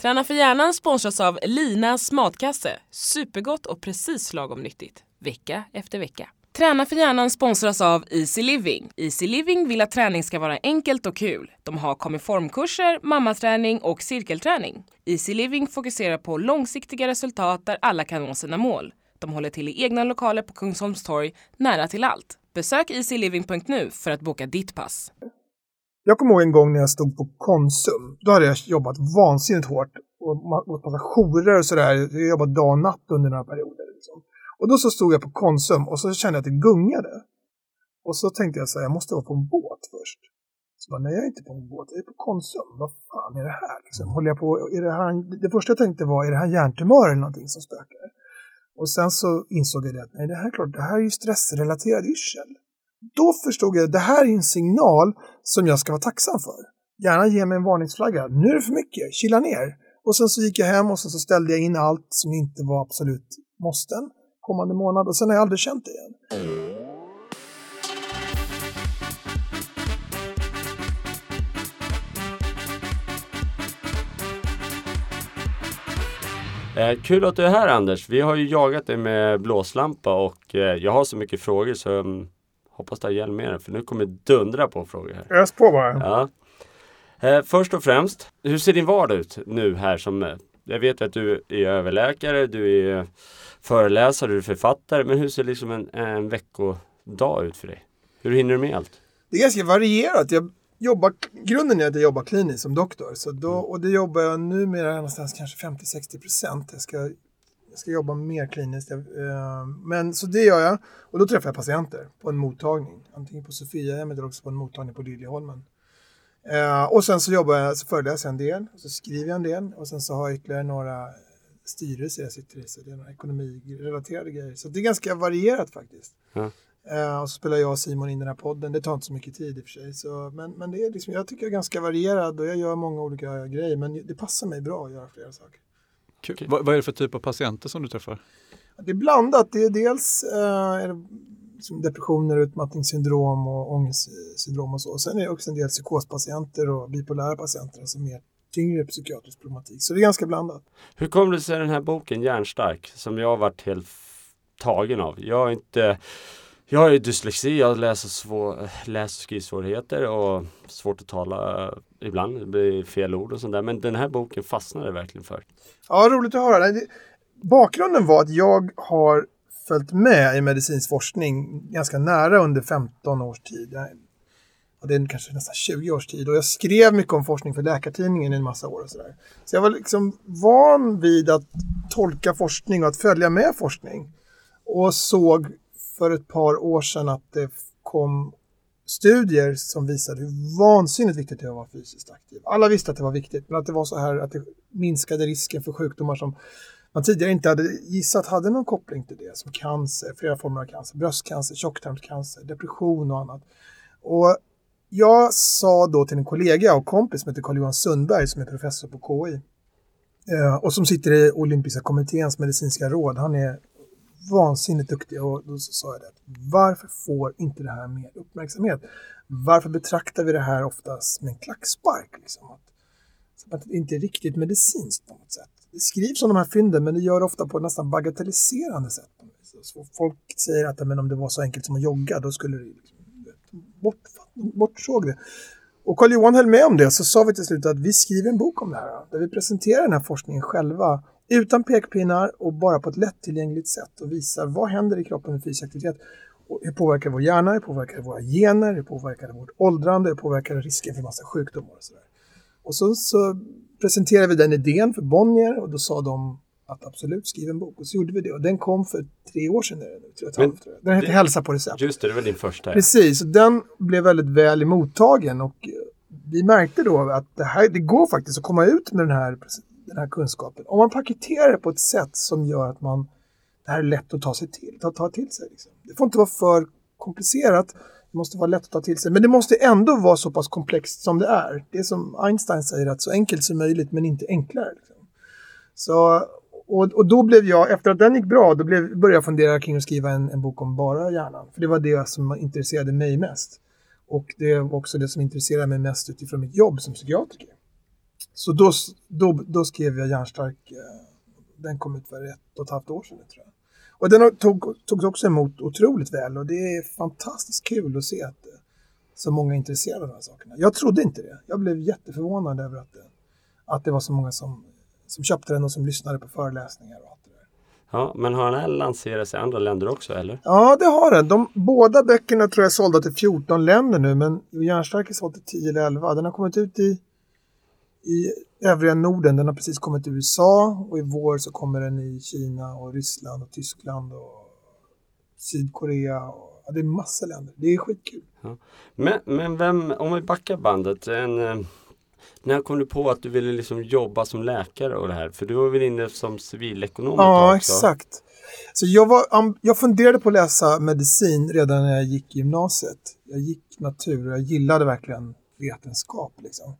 Träna för hjärnan sponsras av Linas matkasse. Supergott och precis lagom nyttigt. Vecka efter vecka. Träna för hjärnan sponsras av Easy Living. Easy Living vill att träning ska vara enkelt och kul. De har komiformkurser, mammaträning och cirkelträning. Easy Living fokuserar på långsiktiga resultat där alla kan nå sina mål. De håller till i egna lokaler på Kungsholms torg, nära till allt. Besök easyliving.nu för att boka ditt pass. Jag kommer ihåg en gång när jag stod på Konsum. Då hade jag jobbat vansinnigt hårt och gått massa jourer och sådär. Jag jobbade dag och natt under några perioder. Liksom. Och då så stod jag på Konsum och så kände jag att det gungade. Och så tänkte jag så här, jag måste vara på en båt först. Så bara, nej jag är inte på en båt, jag är på Konsum. Vad fan är det här? Liksom, håller jag på, är det, här det första jag tänkte var, är det här hjärntumör eller någonting som spökar? Och sen så insåg jag det att nej, det här är klart, det här är ju stressrelaterad yrsel. Då förstod jag att det här är en signal som jag ska vara tacksam för. Gärna ge mig en varningsflagga. Nu är det för mycket, chilla ner. Och sen så gick jag hem och sen så ställde jag in allt som inte var absolut måsten kommande månad och sen har jag aldrig känt det igen. Eh, kul att du är här Anders. Vi har ju jagat dig med blåslampa och eh, jag har så mycket frågor så um, hoppas du har hjälp med dig för nu kommer det dundra på frågor här. Ös på bara. Ja. Eh, först och främst, hur ser din vardag ut nu här som eh, jag vet att du är överläkare, du är föreläsare, du är författare. Men hur ser liksom en, en veckodag ut för dig? Hur hinner du med allt? Det är ganska varierat. Jag jobbar, grunden är att jag jobbar kliniskt som doktor. Så då, mm. och det jobbar jag numera någonstans kanske 50-60 procent. Jag ska, jag ska jobba mer kliniskt. Eh, men så det gör jag. Och då träffar jag patienter på en mottagning. Antingen på Sofiahemmet eller också på en mottagning på Liljeholmen. Uh, och sen så jobbar jag, så föreläser jag en del, så skriver jag en del och sen så har jag ytterligare några styrelser jag sitter i, så det är några ekonomirelaterade grejer. Så det är ganska varierat faktiskt. Mm. Och så spelar jag och Simon in den här podden, det tar inte så mycket tid i och för sig. Så, men, men det är liksom, jag tycker jag är ganska varierad och jag gör många olika grejer, men det passar mig bra att göra flera saker. Kul. Vad, vad är det för typ av patienter som du träffar? Det är blandat. Det är dels är det liksom depressioner, utmattningssyndrom och ångestsyndrom och så. Sen är det också en del psykospatienter och bipolära patienter, alltså mer tyngre psykiatrisk problematik. Så det är ganska blandat. Hur kom det sig den här boken Järnstark som jag har varit helt tagen av? Jag har inte jag har ju dyslexi, jag läser svår, läs och skrivsvårigheter och svårt att tala eh, ibland, det blir fel ord och sånt där. Men den här boken fastnade verkligen för. Ja, roligt att höra. Bakgrunden var att jag har följt med i medicinsk forskning ganska nära under 15 års tid. Och det är kanske nästan 20 års tid och jag skrev mycket om forskning för Läkartidningen i en massa år. Och så, där. så jag var liksom van vid att tolka forskning och att följa med forskning. Och såg för ett par år sedan att det kom studier som visade hur vansinnigt viktigt det var att vara fysiskt aktiv. Alla visste att det var viktigt, men att det var så här att det minskade risken för sjukdomar som man tidigare inte hade gissat hade någon koppling till det, som cancer, flera former av cancer, bröstcancer, tjocktarmscancer, depression och annat. Och jag sa då till en kollega och kompis som heter Carl-Johan Sundberg som är professor på KI eh, och som sitter i Olympiska kommitténs medicinska råd. Han är vansinnigt duktiga och då sa jag det. Varför får inte det här mer uppmärksamhet? Varför betraktar vi det här oftast med en klackspark? Liksom? Att, att det inte är riktigt medicinskt på något sätt det skrivs om de här fynden men det gör det ofta på ett nästan bagatelliserande sätt. Så folk säger att men om det var så enkelt som att jogga då skulle det liksom, bort, bortsåg det. Och Carl Johan höll med om det så sa vi till slut att vi skriver en bok om det här där vi presenterar den här forskningen själva utan pekpinnar och bara på ett lättillgängligt sätt och visar vad händer i kroppen med fysisk aktivitet. Och hur påverkar vår hjärna, hur påverkar våra gener, hur påverkar vårt åldrande, hur påverkar risken för massa sjukdomar och sådär. Och så, så presenterade vi den idén för Bonnier och då sa de att absolut skriv en bok. Och så gjorde vi det och den kom för tre år sedan. Tror jag, Men, den heter Hälsa på recept. Just det, det var din första. Precis, och den blev väldigt väl mottagen och vi märkte då att det, här, det går faktiskt att komma ut med den här, den här kunskapen. Om man paketerar det på ett sätt som gör att man, det här är lätt att ta sig till, ta, ta till sig. Liksom. Det får inte vara för komplicerat. Det måste vara lätt att ta till sig. Men det måste ändå vara så pass komplext som det är. Det är som Einstein säger, att så enkelt som möjligt men inte enklare. Liksom. Så, och, och då blev jag, efter att den gick bra, då blev, började jag fundera kring att skriva en, en bok om bara hjärnan. För det var det som intresserade mig mest. Och det var också det som intresserade mig mest utifrån mitt jobb som psykiatriker. Så då, då, då skrev jag Hjärnstark. Eh, den kom ut för ett och ett halvt år sedan tror jag. Och den tog, togs också emot otroligt väl och det är fantastiskt kul att se att eh, så många är intresserade av de här sakerna. Jag trodde inte det. Jag blev jätteförvånad över att det, att det var så många som, som köpte den och som lyssnade på föreläsningar och allt det där. Ja, men har den här lanserats i andra länder också eller? Ja, det har den. De, båda böckerna tror jag är sålda till 14 länder nu, men Järnstark är såld till 10 eller 11. Den har kommit ut i, i övriga Norden. Den har precis kommit till USA och i vår så kommer den i Kina och Ryssland och Tyskland och Sydkorea. Och, ja, det är massa länder. Det är skitkul. Ja. Men, men vem, om vi backar bandet. En, eh, när kom du på att du ville liksom jobba som läkare och det här? För du var väl inne som civilekonom Ja, exakt. Så jag, var, jag funderade på att läsa medicin redan när jag gick i gymnasiet. Jag gick natur och jag gillade verkligen vetenskap. Liksom.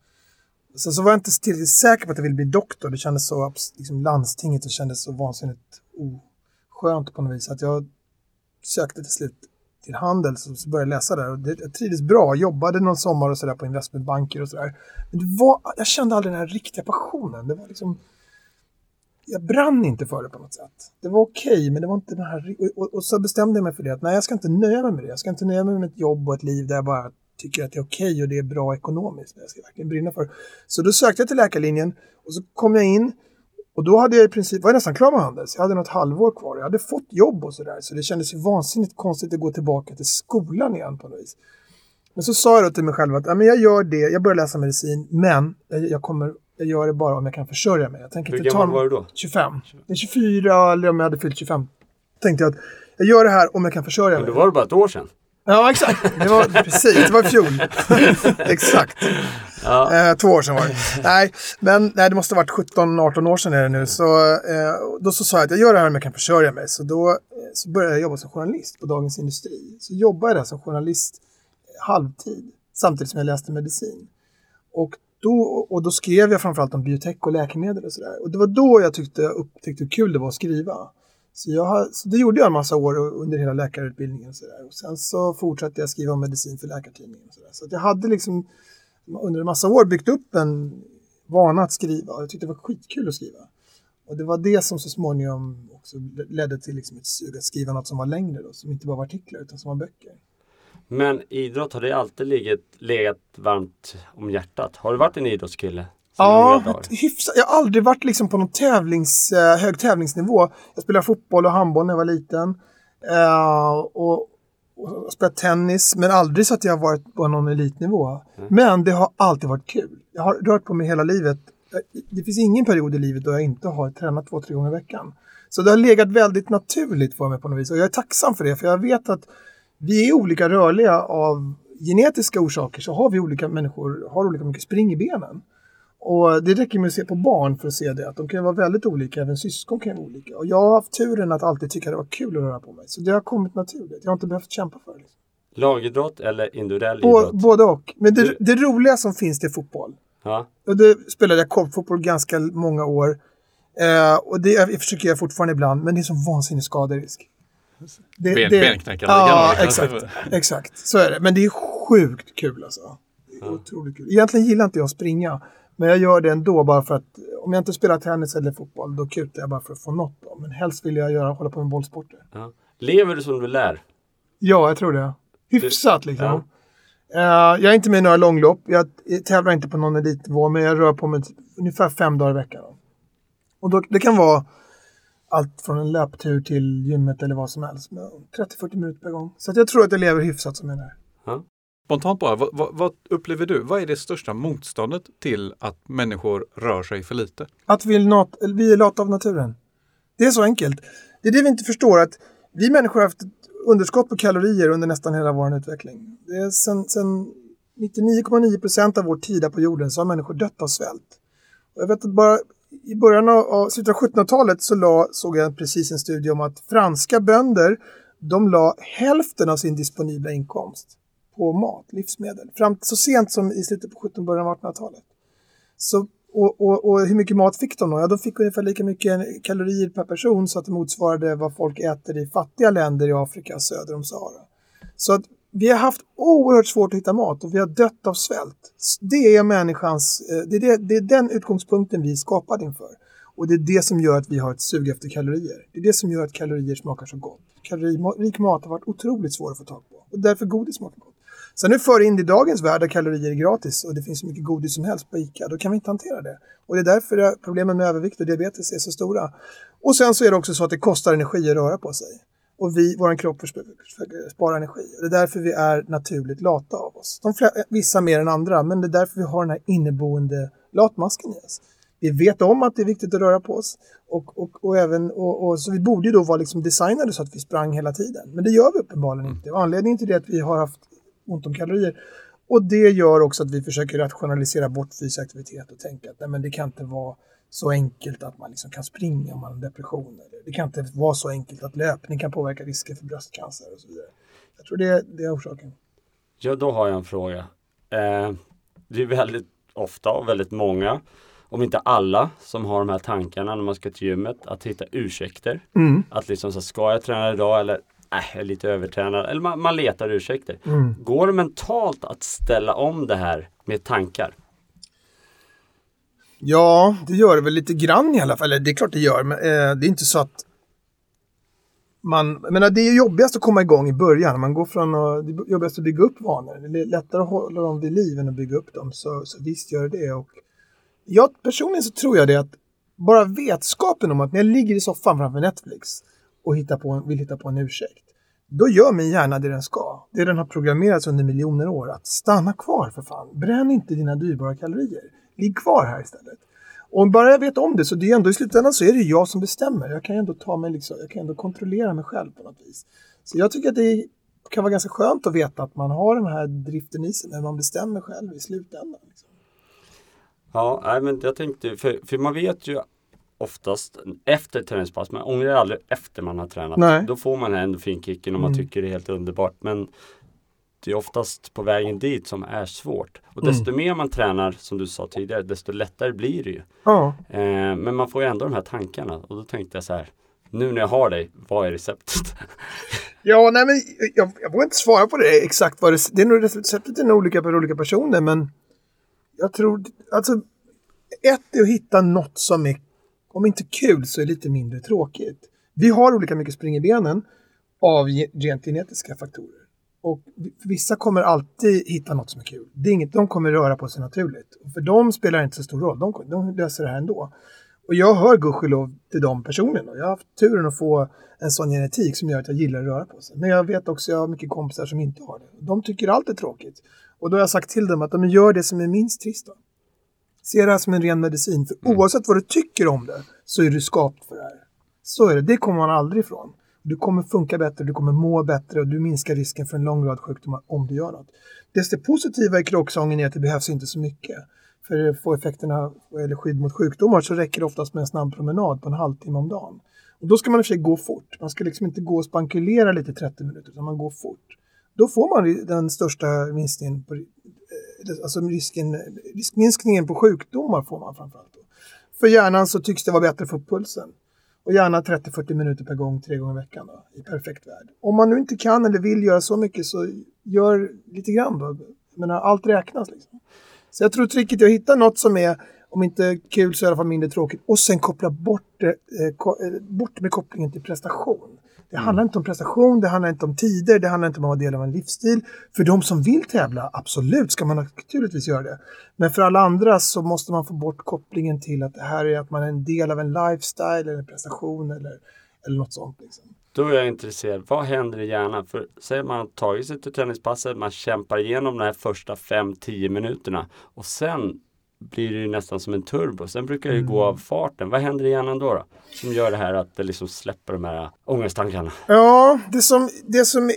Sen så var jag inte tillräckligt säker på att jag ville bli doktor. Det kändes så, liksom landstinget det kändes så vansinnigt oskönt på något vis. Att jag sökte till slut till handel och så började jag läsa där. Och det, jag trivdes bra, jobbade någon sommar och sådär på investmentbanker och sådär. Men det var, jag kände aldrig den här riktiga passionen. Det var liksom, jag brann inte för det på något sätt. Det var okej, okay, men det var inte den här... Och, och, och, så bestämde jag mig för det att nej, jag ska inte nöja mig med det. Jag ska inte nöja mig med ett jobb och ett liv där jag bara tycker att det är okej okay och det är bra ekonomiskt. Men jag ska verkligen brinna för. Så då sökte jag till läkarlinjen och så kom jag in och då hade jag i princip, var jag nästan klar med Handels. Jag hade något halvår kvar. Jag hade fått jobb och sådär. Så det kändes ju vansinnigt konstigt att gå tillbaka till skolan igen på något vis. Men så sa jag då till mig själv att ja, men jag gör det, jag börjar läsa medicin, men jag, kommer jag gör det bara om jag kan försörja mig. Jag tänker Hur gammal var du då? 25. Det är 24 eller om jag hade fyllt 25. Tänkte jag att jag gör det här om jag kan försörja mig. Men då var det bara ett år sedan. Ja, exakt. Det var precis, det var i fjol. exakt. Ja. Eh, två år sedan var det. Nej, men nej, det måste ha varit 17-18 år sedan är det nu. Så, eh, då så sa jag att jag gör det här om jag kan försörja mig. Så då eh, så började jag jobba som journalist på Dagens Industri. Så jobbade jag där som journalist halvtid samtidigt som jag läste medicin. Och då, och då skrev jag framförallt om biotech och läkemedel och sådär. Och det var då jag tyckte, upptäckte hur kul det var att skriva. Så, jag, så det gjorde jag en massa år under hela läkarutbildningen. Och, så där. och sen så fortsatte jag skriva om medicin för Läkartidningen. Och så där. så jag hade liksom under en massa år byggt upp en vana att skriva och jag tyckte det var skitkul att skriva. Och det var det som så småningom också ledde till liksom ett sug att skriva något som var längre då, som inte bara var artiklar utan som var böcker. Men idrott, har det alltid legat, legat varmt om hjärtat? Har du varit en idrottskille? Ja, hyfsat. Jag har aldrig varit liksom på någon tävlings, eh, hög tävlingsnivå. Jag spelade fotboll och handboll när jag var liten. Uh, och, och spelat tennis, men aldrig så att jag har varit på någon elitnivå. Mm. Men det har alltid varit kul. Jag har rört på mig hela livet. Det finns ingen period i livet då jag inte har tränat två, tre gånger i veckan. Så det har legat väldigt naturligt för mig på något vis. Och jag är tacksam för det, för jag vet att vi är olika rörliga av genetiska orsaker så har vi olika människor har olika mycket spring i benen. Och det räcker med att se på barn för att se det, att de kan vara väldigt olika, även syskon kan vara olika. Och jag har haft turen att alltid tycka det var kul att röra på mig, så det har kommit naturligt. Jag har inte behövt kämpa för det. Lagidrott eller individuell idrott? Både och. Men det, det roliga som finns det är fotboll. Ja. Och det spelade jag korpfotboll ganska många år. Eh, och det jag försöker jag fortfarande ibland, men det är som vansinnig skaderisk. Det, ben, det, benknäckande. Ja, exakt, exakt. Så är det. Men det är sjukt kul alltså. Det är ja. otroligt kul. Egentligen gillar inte jag att springa. Men jag gör det ändå bara för att om jag inte spelar tennis eller fotboll då kutar jag bara för att få något. Då. Men helst vill jag göra, hålla på med bollsporter. Ja. Lever du som du lär? Ja, jag tror det. Hyfsat liksom. Ja. Uh, jag är inte med i några långlopp. Jag tävlar inte på någon elitnivå, men jag rör på mig ungefär fem dagar i veckan. Och då, det kan vara allt från en löptur till gymmet eller vad som helst. 30-40 minuter per gång. Så jag tror att jag lever hyfsat som jag är. Ja. Spontant bara, vad, vad, vad, upplever du? Vad är det största motståndet till att människor rör sig för lite? Att vi är, vi är lata av naturen. Det är så enkelt. Det är det vi inte förstår, att vi människor har haft ett underskott på kalorier under nästan hela vår utveckling. Det är sen, sen 99,9 procent av vår tid på jorden så har människor dött av svält. Och jag vet att bara i början av, slutet av 1700-talet så la, såg jag precis en studie om att franska bönder de la hälften av sin disponibla inkomst på mat, livsmedel. Fram så sent som i slutet på 17 början av 1800-talet. Så, och, och, och, hur mycket mat fick de då? Ja, de fick ungefär lika mycket kalorier per person så att det motsvarade vad folk äter i fattiga länder i Afrika söder om Sahara. Så att vi har haft oerhört svårt att hitta mat och vi har dött av svält. Det är människans, eh, det är, det, det är den utgångspunkten vi är skapade inför. Och det är det som gör att vi har ett sug efter kalorier. Det är det som gör att kalorier smakar så gott. Kaloririk mat har varit otroligt svår att få tag på och därför godis smakar gott. Sen nu för in i dagens värld där kalorier är gratis och det finns så mycket godis som helst på ICA, då kan vi inte hantera det. Och det är därför problemen med övervikt och diabetes är så stora. Och sen så är det också så att det kostar energi att röra på sig. Och vi, vår kropp sparar energi. Det är därför vi är naturligt lata av oss. De flera, vissa mer än andra, men det är därför vi har den här inneboende latmasken i oss. Vi vet om att det är viktigt att röra på oss. Och, och, och även, och, och, så vi borde ju då vara liksom designade så att vi sprang hela tiden. Men det gör vi uppenbarligen inte. Och anledningen till det är att vi har haft ont om kalorier. Och det gör också att vi försöker rationalisera bort fysisk aktivitet och tänka att nej, men det kan inte vara så enkelt att man liksom kan springa om man har depression. Det kan inte vara så enkelt att löpning kan påverka risken för bröstcancer och så vidare. Jag tror det, det är orsaken. Ja, då har jag en fråga. Eh, det är väldigt ofta och väldigt många, om inte alla, som har de här tankarna när man ska till gymmet, att hitta ursäkter. Mm. Att liksom så ska jag träna idag eller äh, jag är lite övertränad. Eller man, man letar ursäkter. Mm. Går det mentalt att ställa om det här med tankar? Ja, det gör det väl lite grann i alla fall. Eller det är klart det gör, men eh, det är inte så att man, menar, det är jobbigast att komma igång i början. Man går från att, det är jobbigast att bygga upp vanor. Det är lättare att hålla dem vid liv än att bygga upp dem. Så, så visst gör det det. Och jag, personligen så tror jag det att bara vetskapen om att när jag ligger i soffan framför Netflix och hitta på en, vill hitta på en ursäkt. Då gör min hjärna det den ska. Det den har programmerats under miljoner år. Att stanna kvar för fan. Bränn inte dina dyrbara kalorier. Ligg kvar här istället. Och bara jag vet om det så det är ändå i slutändan så är det jag som bestämmer. Jag kan ändå ta mig liksom, jag kan ändå kontrollera mig själv på något vis. Så jag tycker att det kan vara ganska skönt att veta att man har den här driften i sig när man bestämmer själv i slutändan. Liksom. Ja, nej, men jag tänkte, för, för man vet ju oftast efter träningspass, man ångrar aldrig efter man har tränat. Nej. Då får man ändå finkicken och man Mm. tycker det är helt underbart. Men det är oftast på vägen dit som är svårt. Och Mm. desto mer man tränar, som du sa tidigare, desto lättare blir det ju. Ja, Eh, men man får ju ändå de här tankarna. Och då tänkte jag så här, nu när jag har dig, vad är receptet? ja nej men jag, jag vågar inte svara på det exakt vad det det är. Nog, receptet är nog olika för olika personer men jag tror, alltså ett är att hitta något som är, om inte kul så är lite mindre tråkigt. Vi har olika mycket spring i benen av genetiska faktorer. Och vissa kommer alltid hitta något som är kul. Det är inget, de kommer röra på sig naturligt. Och för dem spelar det inte så stor roll. De, de löser det här ändå. Och jag hör gudskelov till de personerna. Jag har haft turen att få en sån genetik som gör att jag gillar att röra på sig. Men jag vet också, jag har mycket kompisar som inte har det. De tycker allt är tråkigt. Och då har jag sagt till dem att de gör det som är minst trist. Då. Se det här som en ren medicin. För oavsett vad du tycker om det så är du skapt för det här. Så är det. Det kommer man aldrig ifrån. Du kommer funka bättre, du kommer må bättre och du minskar risken för en lång rad sjukdomar om du gör något. Det positiva i kråksången är att det behövs inte så mycket. För att få effekterna eller skydd mot sjukdomar så räcker det oftast med en snabb promenad på en halvtimme om dagen. Och då ska man i och för sig gå fort. Man ska liksom inte gå och spankulera lite i 30 minuter, utan man går fort. Då får man den största minskningen på, eh, alltså risken, riskminskningen på sjukdomar får man framförallt. Då. För hjärnan så tycks det vara bättre att få upp pulsen. Och gärna 30-40 minuter per gång, tre gånger i veckan då, i perfekt värld. Om man nu inte kan eller vill göra så mycket så gör lite grann då. Jag menar, allt räknas liksom. Så jag tror tricket är att hitta något som är, om inte kul så i alla fall mindre tråkigt. Och sen koppla bort det, eh, ko- eh, bort med kopplingen till prestation. Det handlar inte om prestation, det handlar inte om tider, det handlar inte om att vara del av en livsstil. För de som vill tävla, absolut ska man naturligtvis göra det. Men för alla andra så måste man få bort kopplingen till att det här är att man är en del av en lifestyle eller en prestation eller, eller något sånt. Liksom. Då är jag intresserad, vad händer i hjärnan? För säger man har tagit sig till träningspasset, man kämpar igenom de här första 5-10 minuterna och sen blir det nästan som en turbo. Sen brukar det gå av farten. Vad händer i hjärnan då? då? Som gör det här att det liksom släpper de här ångestankarna. Ja, det som, det, som,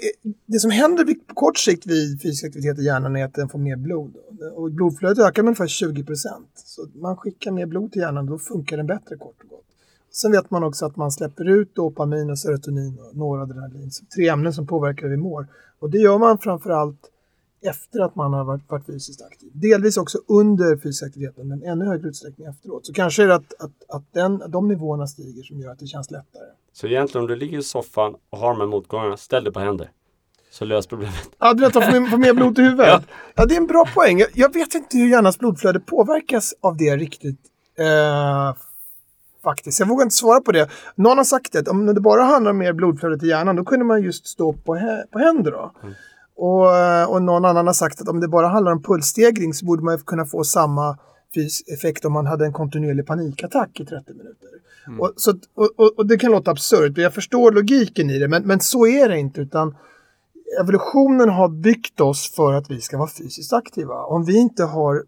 det som händer på kort sikt vid fysisk aktivitet i hjärnan är att den får mer blod. Och blodflödet ökar med ungefär 20 procent. Så man skickar mer blod till hjärnan, då funkar den bättre kort och gott. Sen vet man också att man släpper ut dopamin och serotonin och noradrenalin, tre ämnen som påverkar hur vi mår. Och det gör man framförallt efter att man har varit, varit fysiskt aktiv. Delvis också under fysisk aktiviteten, men ännu högre utsträckning efteråt. Så kanske är det att, att, att den, de nivåerna stiger som gör att det känns lättare. Så egentligen om du ligger i soffan och har de här motgångarna, ställ dig på händer. Så lös problemet. Ja, du vet att få mer, få mer blod i huvudet. Ja. det är en bra poäng. Jag, jag vet inte hur hjärnans blodflöde påverkas av det riktigt. Eh, faktiskt. Jag vågar inte svara på det. Någon har sagt att om det bara handlar om mer blodflöde till hjärnan, då kunde man just stå på, på händer. Då. Och, eh, och någon annan har sagt att om det bara handlar om pulsstegring så borde man kunna få samma effekt om man hade en kontinuerlig panikattack i 30 minuter. Och, så, och, och det kan låta absurt, jag förstår logiken i det, men, men så är det inte. utan Evolutionen har byggt oss för att vi ska vara fysiskt aktiva. Om vi inte har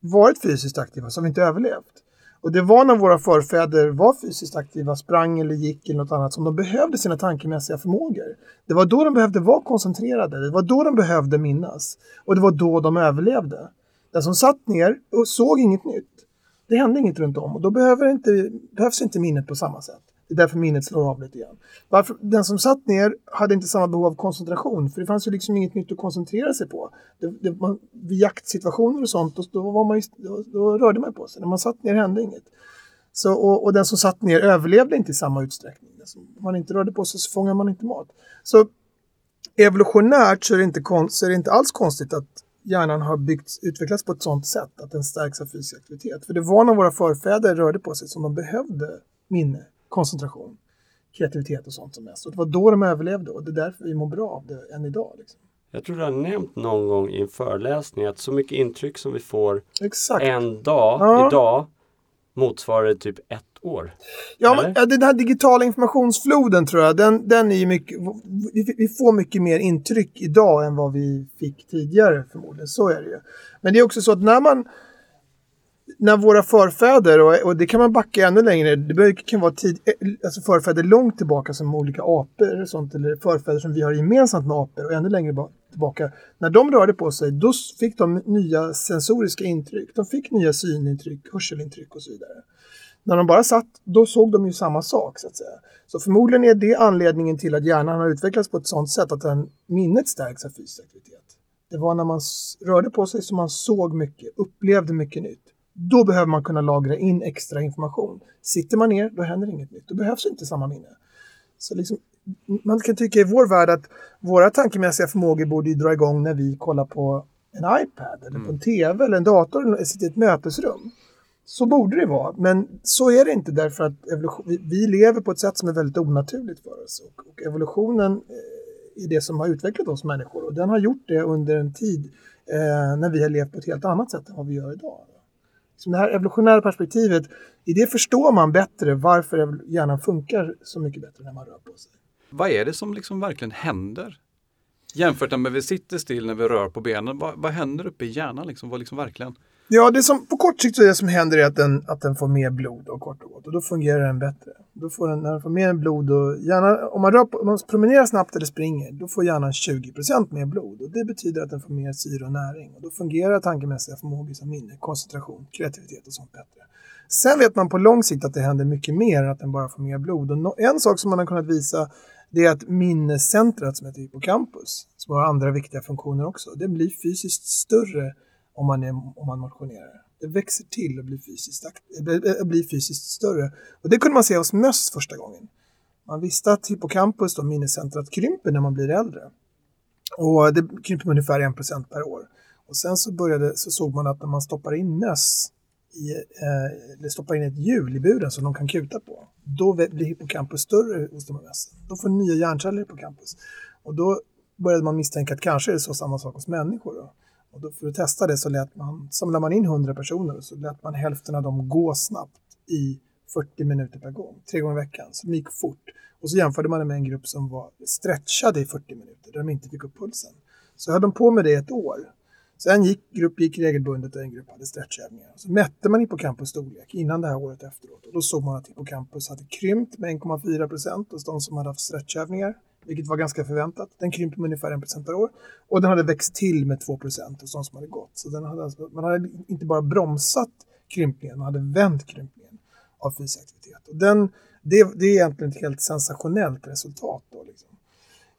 varit fysiskt aktiva så har vi inte överlevt. Och det var när våra förfäder var fysiskt aktiva, sprang eller gick eller något annat som de behövde sina tankemässiga förmågor. Det var då de behövde vara koncentrerade, det var då de behövde minnas. Och det var då de överlevde. Den som satt ner och såg inget nytt, det hände inget runt om och då behöver inte, behövs inte minnet på samma sätt. Det är därför minnet slår av lite grann. Varför, den som satt ner hade inte samma behov av koncentration för det fanns ju liksom inget nytt att koncentrera sig på. Det, det, man, vid jaktsituationer och sånt, då, då, var man då, då rörde man på sig. När man satt ner hände inget. Så, och, och den som satt ner överlevde inte i samma utsträckning. Om man inte rörde på sig så fångade man inte mat. Så evolutionärt så är det inte, konst, så är det inte alls konstigt att hjärnan har byggts, utvecklats på ett sådant sätt att den stärks av fysisk aktivitet. För det var när våra förfäder rörde på sig som de behövde minne, koncentration, kreativitet och sånt som mest. Och det var då de överlevde och det är därför vi mår bra av det än idag. Liksom. Jag tror du har nämnt någon gång i en föreläsning att så mycket intryck som vi får Exakt. en dag Ja. idag motsvarar typ ett år. Ja, men, Eller? den här digitala informationsfloden tror jag, den, den är ju mycket, vi, vi får mycket mer intryck idag än vad vi fick tidigare förmodligen, så är det ju. Men det är också så att när man, när våra förfäder, och, och det kan man backa ännu längre, det kan vara tid, eh, alltså förfäder långt tillbaka som olika apor och sånt, eller förfäder som vi har gemensamt med apor och ännu längre tillbaka. När de rörde på sig, då fick de nya sensoriska intryck. De fick nya synintryck, hörselintryck och så vidare. När de bara satt, då såg de ju samma sak så att säga. Så förmodligen är det anledningen till att hjärnan har utvecklats på ett sådant sätt att den, minnet stärks av fysisk aktivitet. Det var när man rörde på sig som man såg mycket, upplevde mycket nytt. Då behöver man kunna lagra in extra information. Sitter man ner, då händer inget nytt. Då behövs inte samma minne. Så liksom, man kan tycka i vår värld att våra tankemässiga förmågor borde ju dra igång när vi kollar på en iPad eller på en TV eller en dator eller sitter i ett mötesrum. Så borde det vara, men så är det inte därför att evolution, vi, vi lever på ett sätt som är väldigt onaturligt för oss. Och, och evolutionen eh, är det som har utvecklat oss människor och den har gjort det under en tid eh, när vi har levt på ett helt annat sätt än vad vi gör idag. Så det här evolutionära perspektivet, i det förstår man bättre varför hjärnan funkar så mycket bättre när man rör på sig. Vad är det som liksom verkligen händer? Jämfört med när vi sitter still när vi rör på benen. Vad, vad händer uppe i hjärnan? Liksom? Vad liksom verkligen? Ja, det som, på kort sikt så är det som händer är att den, att den får mer blod och kort och gott. Och då fungerar den bättre. Då får den, när den får mer blod och gärna, om man, rör på, om man promenerar snabbt eller springer, då får hjärnan 20% mer blod. Och det betyder att den får mer syre och näring. Och då fungerar tankemässiga förmågor som minne, koncentration, kreativitet och sånt bättre. Sen vet man på lång sikt att det händer mycket mer än att den bara får mer blod. Och no, en sak som man har kunnat visa det är att minnescentrat som heter hippocampus, som har andra viktiga funktioner också, det blir fysiskt större om man, är, om man motionerar. Det växer till och blir fysiskt, akt- äh, blir fysiskt större. Och det kunde man se hos möss första gången. Man visste att hippocampus, då minnescentrat, krymper när man blir äldre. Och det krymper med ungefär 1% per år. Och sen så, började, så såg man att när man stoppar in möss i, eh, eller stoppar in ett hjul i buren som de kan kuta på, då blir hippocampus större hos de här mössen. Då får nya hjärnceller i hippocampus. Och då började man misstänka att kanske är det så samma sak hos människor. Då. Och då för att testa det så lät man, samlade man in 100 personer och så lät man hälften av dem gå snabbt i 40 minuter per gång, tre gånger i veckan. Så det gick fort. Och så jämförde man det med en grupp som var stretchade i 40 minuter, där de inte fick upp pulsen. Så höll de på med det ett år. Så en gick, grupp gick regelbundet och en grupp hade stretchövningar. Så mätte man hippocampus storlek innan det här året efteråt. Och då såg man att hippocampus hade krympt med 1,4 procent hos de som hade haft stretchövningar, vilket var ganska förväntat. Den krympte med ungefär 1 procent per år. Och den hade växt till med 2 procent hos de som hade gått. Så den hade alltså, man hade inte bara bromsat krympningen, man hade vänt krympningen av fysisk aktivitet. Och den, det, det är egentligen ett helt sensationellt resultat. Då, liksom.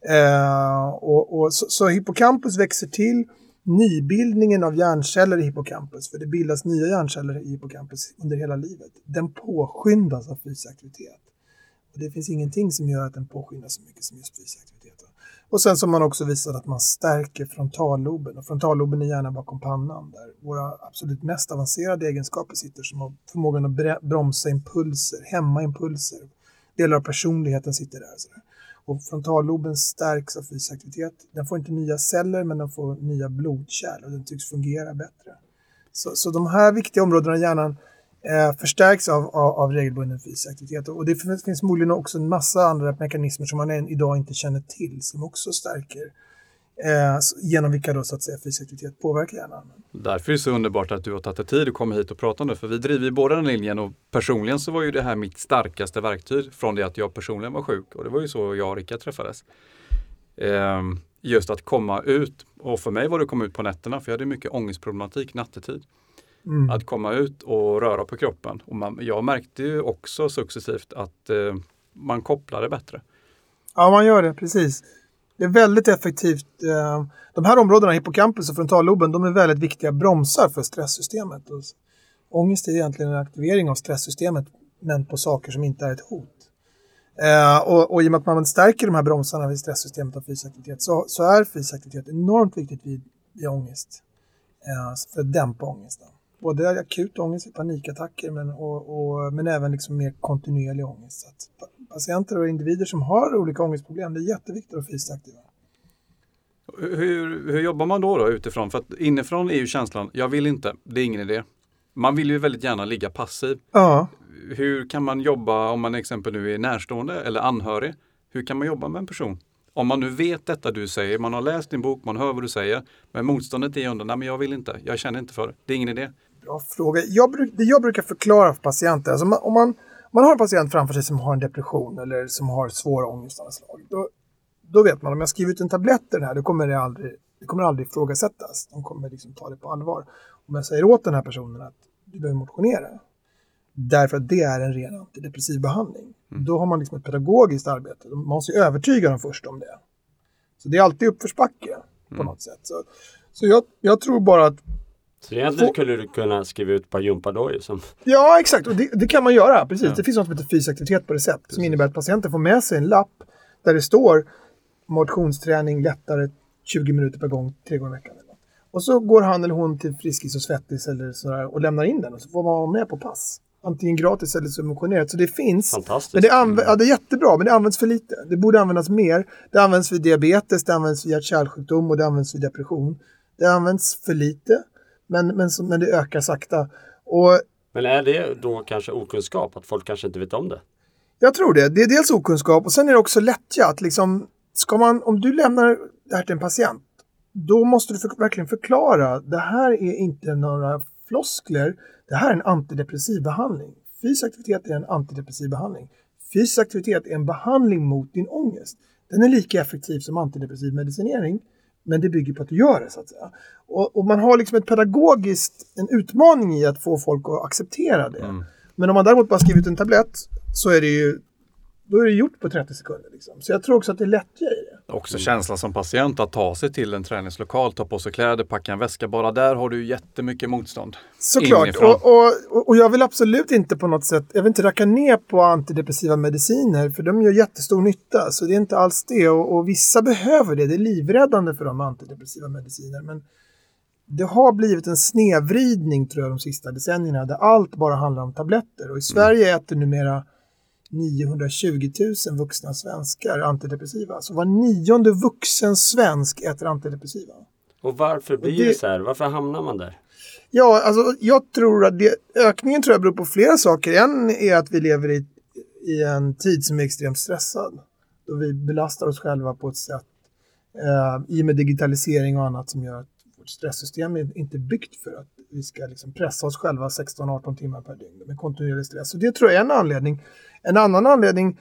eh, och, och, så, så hippocampus växer till nybildningen av hjärnceller i hippocampus, för det bildas nya hjärnceller i hippocampus under hela livet, den påskyndas av fysisk aktivitet. Och det finns ingenting som gör att den påskyndas så mycket som just fysisk aktivitet. Och sen som har man också visat att man stärker frontalloben. Och frontalloben är gärna bakom pannan där våra absolut mest avancerade egenskaper sitter som har förmågan att bromsa impulser, hämma impulser. Delar av personligheten sitter där. Sådär. Och frontalloben stärks av fysisk aktivitet. Den får inte nya celler men den får nya blodkärl och den tycks fungera bättre. Så, så de här viktiga områdena i hjärnan eh, förstärks av, av, av regelbunden fysisk aktivitet. Och det finns, finns förmodligen också en massa andra mekanismer som man än idag inte känner till som också stärker eh, genom vilka då så att säga fysisk aktivitet påverkar hjärnan. Därför är det så underbart att du har tagit dig tid att komma hit och prata om det. För vi driver ju båda den linjen och personligen så var ju det här mitt starkaste verktyg från det att jag personligen var sjuk. Och det var ju så jag och Rickard träffades. Eh, just att komma ut. Och för mig var det att komma ut på nätterna för jag hade mycket ångestproblematik nattetid. Mm. Att komma ut och röra på kroppen. Och man, jag märkte ju också successivt att eh, man kopplade bättre. Ja, man gör det, precis. Det är väldigt effektivt. eh, De här områdena, hippocampus och frontalloben, de är väldigt viktiga bromsar för stresssystemet. S- Ångest är egentligen en aktivering av stresssystemet, men på saker som inte är ett hot. Eh, och, och i och med att man stärker de här bromsarna vid stresssystemet av fysisk aktivitet så, så är fysisk aktivitet enormt viktigt vid, vid ångest. Eh, för att dämpa ångesten. Både akut ångest, panikattacker, men, och, och, men även liksom mer kontinuerlig ångest. Så att pa- patienter och individer som har olika ångestproblem, det är jätteviktigt att vara fysiskt aktiva. Hur, hur jobbar man då, då utifrån? För att inifrån är ju känslan, jag vill inte, det är ingen idé. Man vill ju väldigt gärna ligga passiv. Ja, Hur kan man jobba om man exempel nu är närstående eller anhörig? Hur kan man jobba med en person? Om man nu vet detta du säger, man har läst din bok, man hör vad du säger, men motståndet är under, nej men jag vill inte, jag känner inte för det, det är ingen idé. Bra fråga. Jag, det jag brukar förklara för patienter, alltså om man, man har en patient framför sig som har en depression eller som har svåra ångestanslag, då, då vet man om jag skriver ut en tablett i den här, då kommer det aldrig, det kommer aldrig ifrågasättas. De kommer liksom ta det på allvar. Om jag säger åt den här personen att du behöver motionera, därför att det är en ren antidepressiv behandling, då har man liksom ett pedagogiskt arbete. Man måste ju övertyga dem först om det. Så det är alltid uppförsbacke på något sätt. Så, så jag, jag tror bara att Så egentligen skulle du kunna skriva ut ett par gympadojor som Ja, exakt. Och det, det kan man göra. Precis. Ja. Det finns något som heter fysisk aktivitet på recept som innebär att patienten får med sig en lapp där det står motionsträning lättare 20 minuter per gång, tre gånger i veckan. Och så går han eller hon till Friskis och Svettis eller sådär och lämnar in den och så får man vara med på pass. Antingen gratis eller subventionerat. Så det finns. fantastiskt. Men det, anv- ja, det är jättebra, men det används för lite. Det borde användas mer. Det används vid diabetes, det används vid hjärt-kärlsjukdom och det används vid depression. Det används för lite, men, men, men det ökar sakta. Och Men är det då kanske okunskap? Att folk kanske inte vet om det? Jag tror det. Det är dels okunskap och sen är det också lättja. Att liksom, ska man, om du lämnar det här till en patient, då måste du för, verkligen förklara. Det här är inte några floskler. Det här är en antidepressiv behandling. Fysisk aktivitet är en antidepressiv behandling. Fysisk aktivitet är en behandling mot din ångest. Den är lika effektiv som antidepressiv medicinering, men det bygger på att du gör det. så att säga. Och, och man har liksom ett pedagogiskt, en utmaning i att få folk att acceptera det. Men om man däremot bara skriver ut en tablett så är det ju då är det gjort på 30 sekunder. Liksom. Så jag tror också att det är lättja i det. Också känslan som patient att ta sig till en träningslokal, ta på sig kläder, packa en väska. Bara där har du jättemycket motstånd. Såklart. Och, och, och jag vill absolut inte på något sätt, jag vill inte racka ner på antidepressiva mediciner för de gör jättestor nytta. Så det är inte alls det. Och, och vissa behöver det. Det är livräddande för dem med antidepressiva mediciner. Men det har blivit en snedvridning tror jag de sista decennierna där allt bara handlar om tabletter. Och i Sverige äter numera 920 000 vuxna svenskar antidepressiva. Så var nionde vuxen svensk äter antidepressiva. Och varför blir det- det så här? Varför hamnar man där? Ja, alltså jag tror att det, ökningen tror jag beror på flera saker. En är att vi lever i, i en tid som är extremt stressad. Då vi belastar oss själva på ett sätt eh, i och med digitalisering och annat som gör att vårt stresssystem är inte byggt för att vi ska liksom pressa oss själva 16-18 timmar per dygn med kontinuerlig stress. Så det tror jag är en anledning. En annan anledning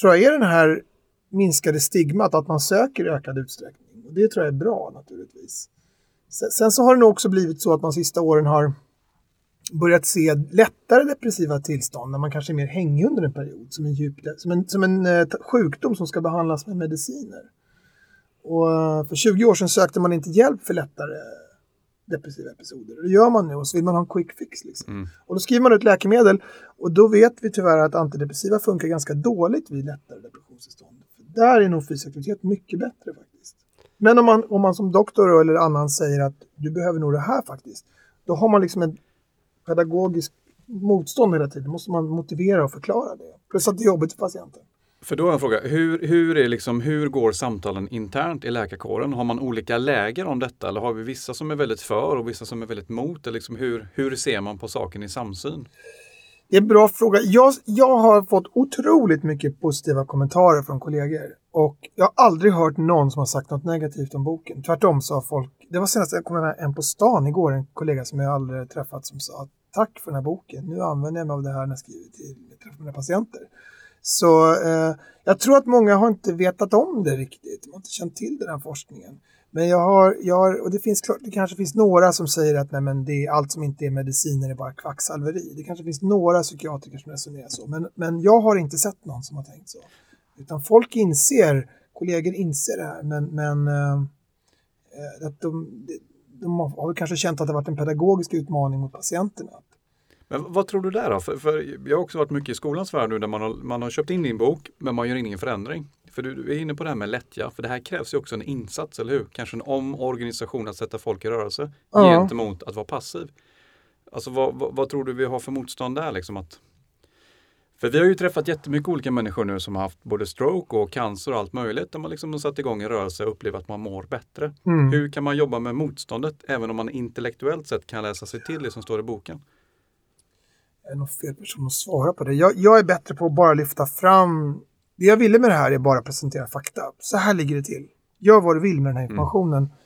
tror jag är den här minskade stigmat att man söker i ökad utsträckning. Och det tror jag är bra naturligtvis. Sen, sen så har det nog också blivit så att man sista åren har börjat se lättare depressiva tillstånd när man kanske är mer hängig under en period som en, djup, som en, som en eh, sjukdom som ska behandlas med mediciner. Och eh, för 20 år sedan sökte man inte hjälp för lättare depressiva episoder. Det gör man nu och så vill man ha en quick fix. Liksom. Och då skriver man ut läkemedel och då vet vi tyvärr att antidepressiva funkar ganska dåligt vid lättare depressionstillstånd. där är nog fysisk aktivitet mycket bättre faktiskt. Men om man, om man som doktor eller annan säger att du behöver nog det här faktiskt, då har man liksom en pedagogisk motstånd hela tiden. Då måste man motivera och förklara det. Plus att det är jobbigt för patienten. För då har jag en fråga, hur, hur, är liksom, hur går samtalen internt i läkarkåren? Har man olika läger om detta eller har vi vissa som är väldigt för och vissa som är väldigt mot? Eller liksom hur, hur ser man på saken i samsyn? Det är en bra fråga. Jag, jag har fått otroligt mycket positiva kommentarer från kollegor. Och jag har aldrig hört någon som har sagt något negativt om boken. Tvärtom sa folk, det var senast jag kom med en på stan igår, en kollega som jag aldrig träffat som sa tack för den här boken. Nu använder jag mig av det här när jag skriver till jag mina patienter. Så eh, jag tror att många har inte vetat om det riktigt. De har inte känt till den här forskningen. Men jag har, jag har och det finns klart, det kanske finns några som säger att nej, men det är allt som inte är mediciner är bara kvacksalveri. Det kanske finns några psykiatriker som resonerar så, men, men jag har inte sett någon som har tänkt så. Utan folk inser, kollegor inser det här, men, men eh, eh att de, de har kanske känt att det varit en pedagogisk utmaning mot patienterna. Men vad tror du där då? För, för jag har också varit mycket i skolans värld nu där man har, man har köpt in din bok men man gör ingen förändring. För du, du är inne på det här med lättja, för det här krävs ju också en insats, eller hur? Kanske en omorganisation att sätta folk i rörelse ja. gentemot att vara passiv. Alltså vad, vad, vad, tror du vi har för motstånd där? Liksom att, för vi har ju träffat jättemycket olika människor nu som har haft både stroke och cancer och allt möjligt. Där man liksom har satt igång en rörelse och upplever att man mår bättre. Mm. Hur kan man jobba med motståndet även om man intellektuellt sett kan läsa sig till det som står i boken? Är nog fel person att svara på det. Jag, jag är bättre på att bara lyfta fram det jag ville med det här är bara att presentera fakta. Så här ligger det till. Gör vad du vill med den här mm. informationen. Mm.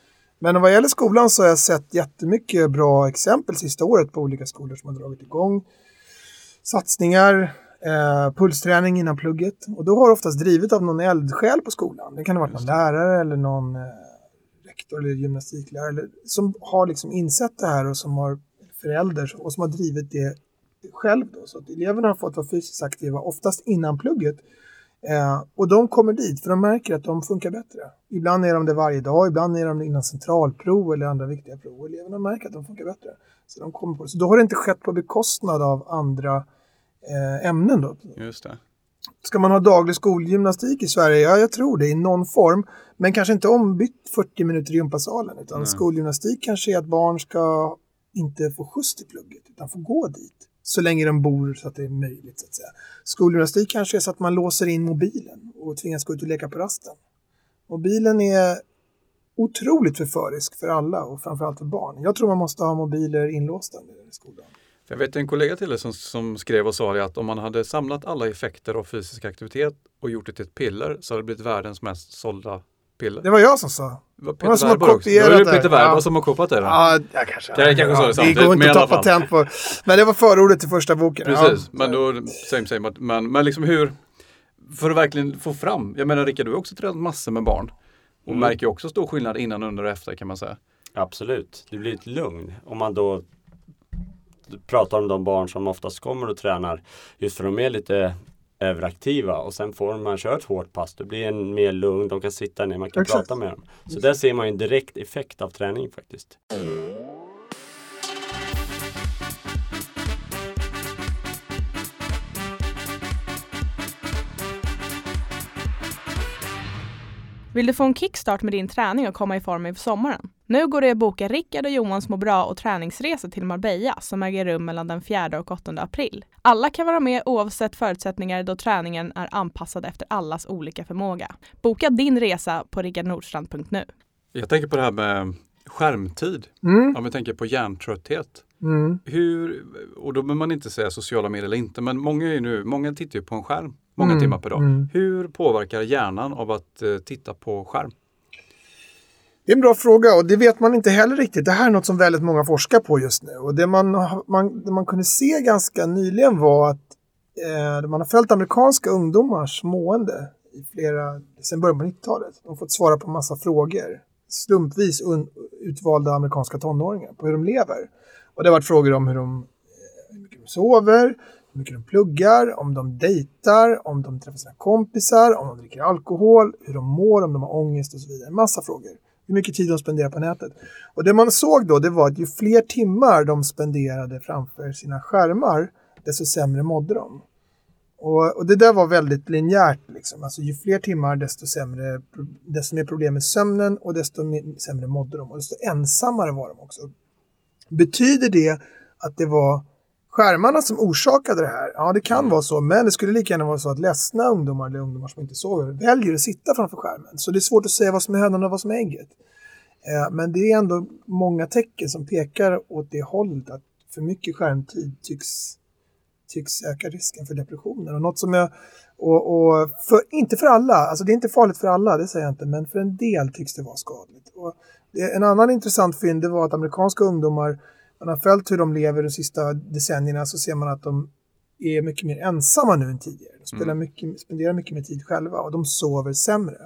Men vad gäller skolan så har jag sett jättemycket bra exempel sista året på olika skolor som har dragit igång satsningar, eh, pulsträning innan plugget. Och då har det oftast drivit av någon eldsjäl på skolan. Det kan ha varit någon lärare eller någon eh, rektor eller gymnastiklärare eller, som har liksom insett det här och som har föräldrar och som har drivit det själv. Då. Så att eleverna har fått vara fysiskt aktiva, oftast innan plugget. Eh, och de kommer dit för de märker att de funkar bättre. Ibland är de det varje dag, ibland är de det innan centralprov eller andra viktiga prov. Eleverna märker att de funkar bättre. Så, de kommer på det. så då har det inte skett på bekostnad av andra eh, ämnen. Då. Just det. Ska man ha daglig skolgymnastik i Sverige? Ja, jag tror det i någon form. Men kanske inte ombytt 40 minuter i gympasalen. Utan mm. skolgymnastik kanske är att barn ska inte få skjuts till plugget utan få gå dit så länge de bor så att det är möjligt. Så att säga. Skolgymnastik kanske är så att man låser in mobilen och tvingas gå ut och leka på rasten. Mobilen är otroligt förförisk för alla och framförallt för barn. Jag tror man måste ha mobiler inlåsta i skolan. Jag vet en kollega till dig som, som skrev och sa att om man hade samlat alla effekter av fysisk aktivitet och gjort det till ett piller så hade det blivit världens mest sålda piller. Det var jag som sa. Det var Peter som har kopierat det. Det var Peter Werber ja. som har kopat det. Ja, jag kanske. Det, kanske ja, det går inte att ta patent på. Men det var förordet till första boken. Precis, ja. men då, same same. Men, men liksom hur, för att verkligen få fram, jag menar Rickard, du har också tränat massor med barn. Och mm. märker också stor skillnad innan, under och efter kan man säga. Absolut, det blir ett lugn. Om man då pratar om de barn som oftast kommer och tränar just för de är lite överaktiva och sen får man köra ett hårt pass. Det blir en mer lugn, de kan sitta ner, man kan Exakt. prata med dem. Så där ser man ju en direkt effekt av träning faktiskt. Vill du få en kickstart med din träning och komma i form inför sommaren? Nu går det att boka Rickard och Johans må bra och träningsresa till Marbella som äger rum mellan den 4 och 8 april. Alla kan vara med oavsett förutsättningar då träningen är anpassad efter allas olika förmåga. Boka din resa på rickardnordstrand.nu. Jag tänker på det här med skärmtid. Mm. Om vi tänker på hjärntrötthet. Mm. Hur, och då behöver man inte säga sociala medier eller inte, men många, är nu, många tittar ju på en skärm många mm. timmar per dag. Mm. Hur påverkar hjärnan av att uh, titta på skärm? Det är en bra fråga och det vet man inte heller riktigt. Det här är något som väldigt många forskar på just nu. Och det man, man, det man kunde se ganska nyligen var att eh, man har följt amerikanska ungdomars mående i flera, sen början på 90-talet. De har fått svara på massa frågor. Slumpvis un, utvalda amerikanska tonåringar på hur de lever. Och det har varit frågor om hur de, eh, hur mycket de sover, hur mycket de pluggar, om de dejtar, om de träffar sina kompisar, om de dricker alkohol, hur de mår, om de har ångest och så vidare. En massa frågor. Hur mycket tid de spenderar på nätet. Och det man såg då, det var att ju fler timmar de spenderade framför sina skärmar, desto sämre mådde de. Och, och det där var väldigt linjärt. Liksom. Alltså, ju fler timmar desto, sämre, desto mer problem med sömnen och desto mer, sämre mådde de. Och desto ensammare var de också. Betyder det att det var skärmarna som orsakade det här? Ja, det kan Mm. vara så. Men det skulle lika gärna vara så att ledsna ungdomar eller ungdomar som inte sover väljer att sitta framför skärmen. Så det är svårt att säga vad som är hönan och vad som är ägget. Eh, Men det är ändå många tecken som pekar åt det hållet att för mycket skärmtid tycks, tycks öka risken för depressioner. Och något som jag, och, och för, inte för alla, alltså det är inte farligt för alla, det säger jag inte, men för en del tycks det vara skadligt. Och det, en annan intressant fynd det var att amerikanska ungdomar, man har följt hur de lever de sista decennierna så ser man att de är mycket mer ensamma nu än tidigare. De spelar mycket, spenderar mycket mer tid själva och de sover sämre.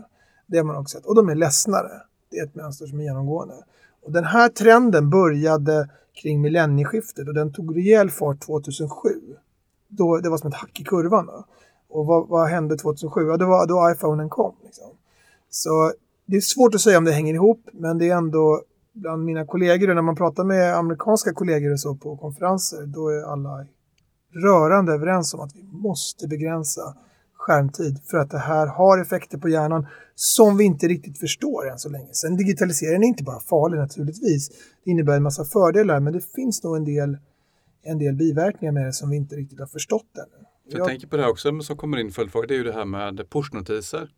Det har man också sett. Och de är ledsnare. Det är ett mönster som är genomgående. Och den här trenden började kring millennieskiftet och den tog rejäl fart 2007. Då, det var som ett hack i kurvan. Då. Och vad, vad hände 2007? Ja, det var då iPhonen kom. Liksom. Så det är svårt att säga om det hänger ihop, men det är ändå bland mina kollegor, när man pratar med amerikanska kollegor och så på konferenser, då är alla rörande överens om att vi måste begränsa skärmtid för att det här har effekter på hjärnan som vi inte riktigt förstår än så länge. Sen digitaliseringen är inte bara farlig naturligtvis. Det innebär en massa fördelar men det finns nog en del, en del biverkningar med det som vi inte riktigt har förstått ännu. För jag tänker på det här också som kommer in följdfråga. Det är ju det här med pushnotiser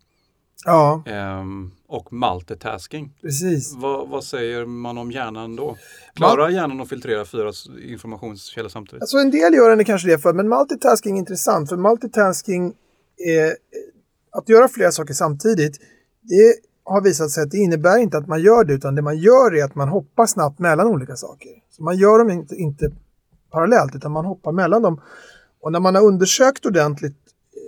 Ja, ehm, och multitasking. precis. Vad, vad säger man om hjärnan då? Klarar hjärnan att filtrera fyra informationskällor samtidigt? Alltså en del gör det kanske det för, men multitasking är intressant. För multitasking, är, att göra flera saker samtidigt, det har visat sig att det innebär inte att man gör det, utan det man gör är att man hoppar snabbt mellan olika saker. Så man gör dem inte, inte parallellt, utan man hoppar mellan dem. Och när man har undersökt ordentligt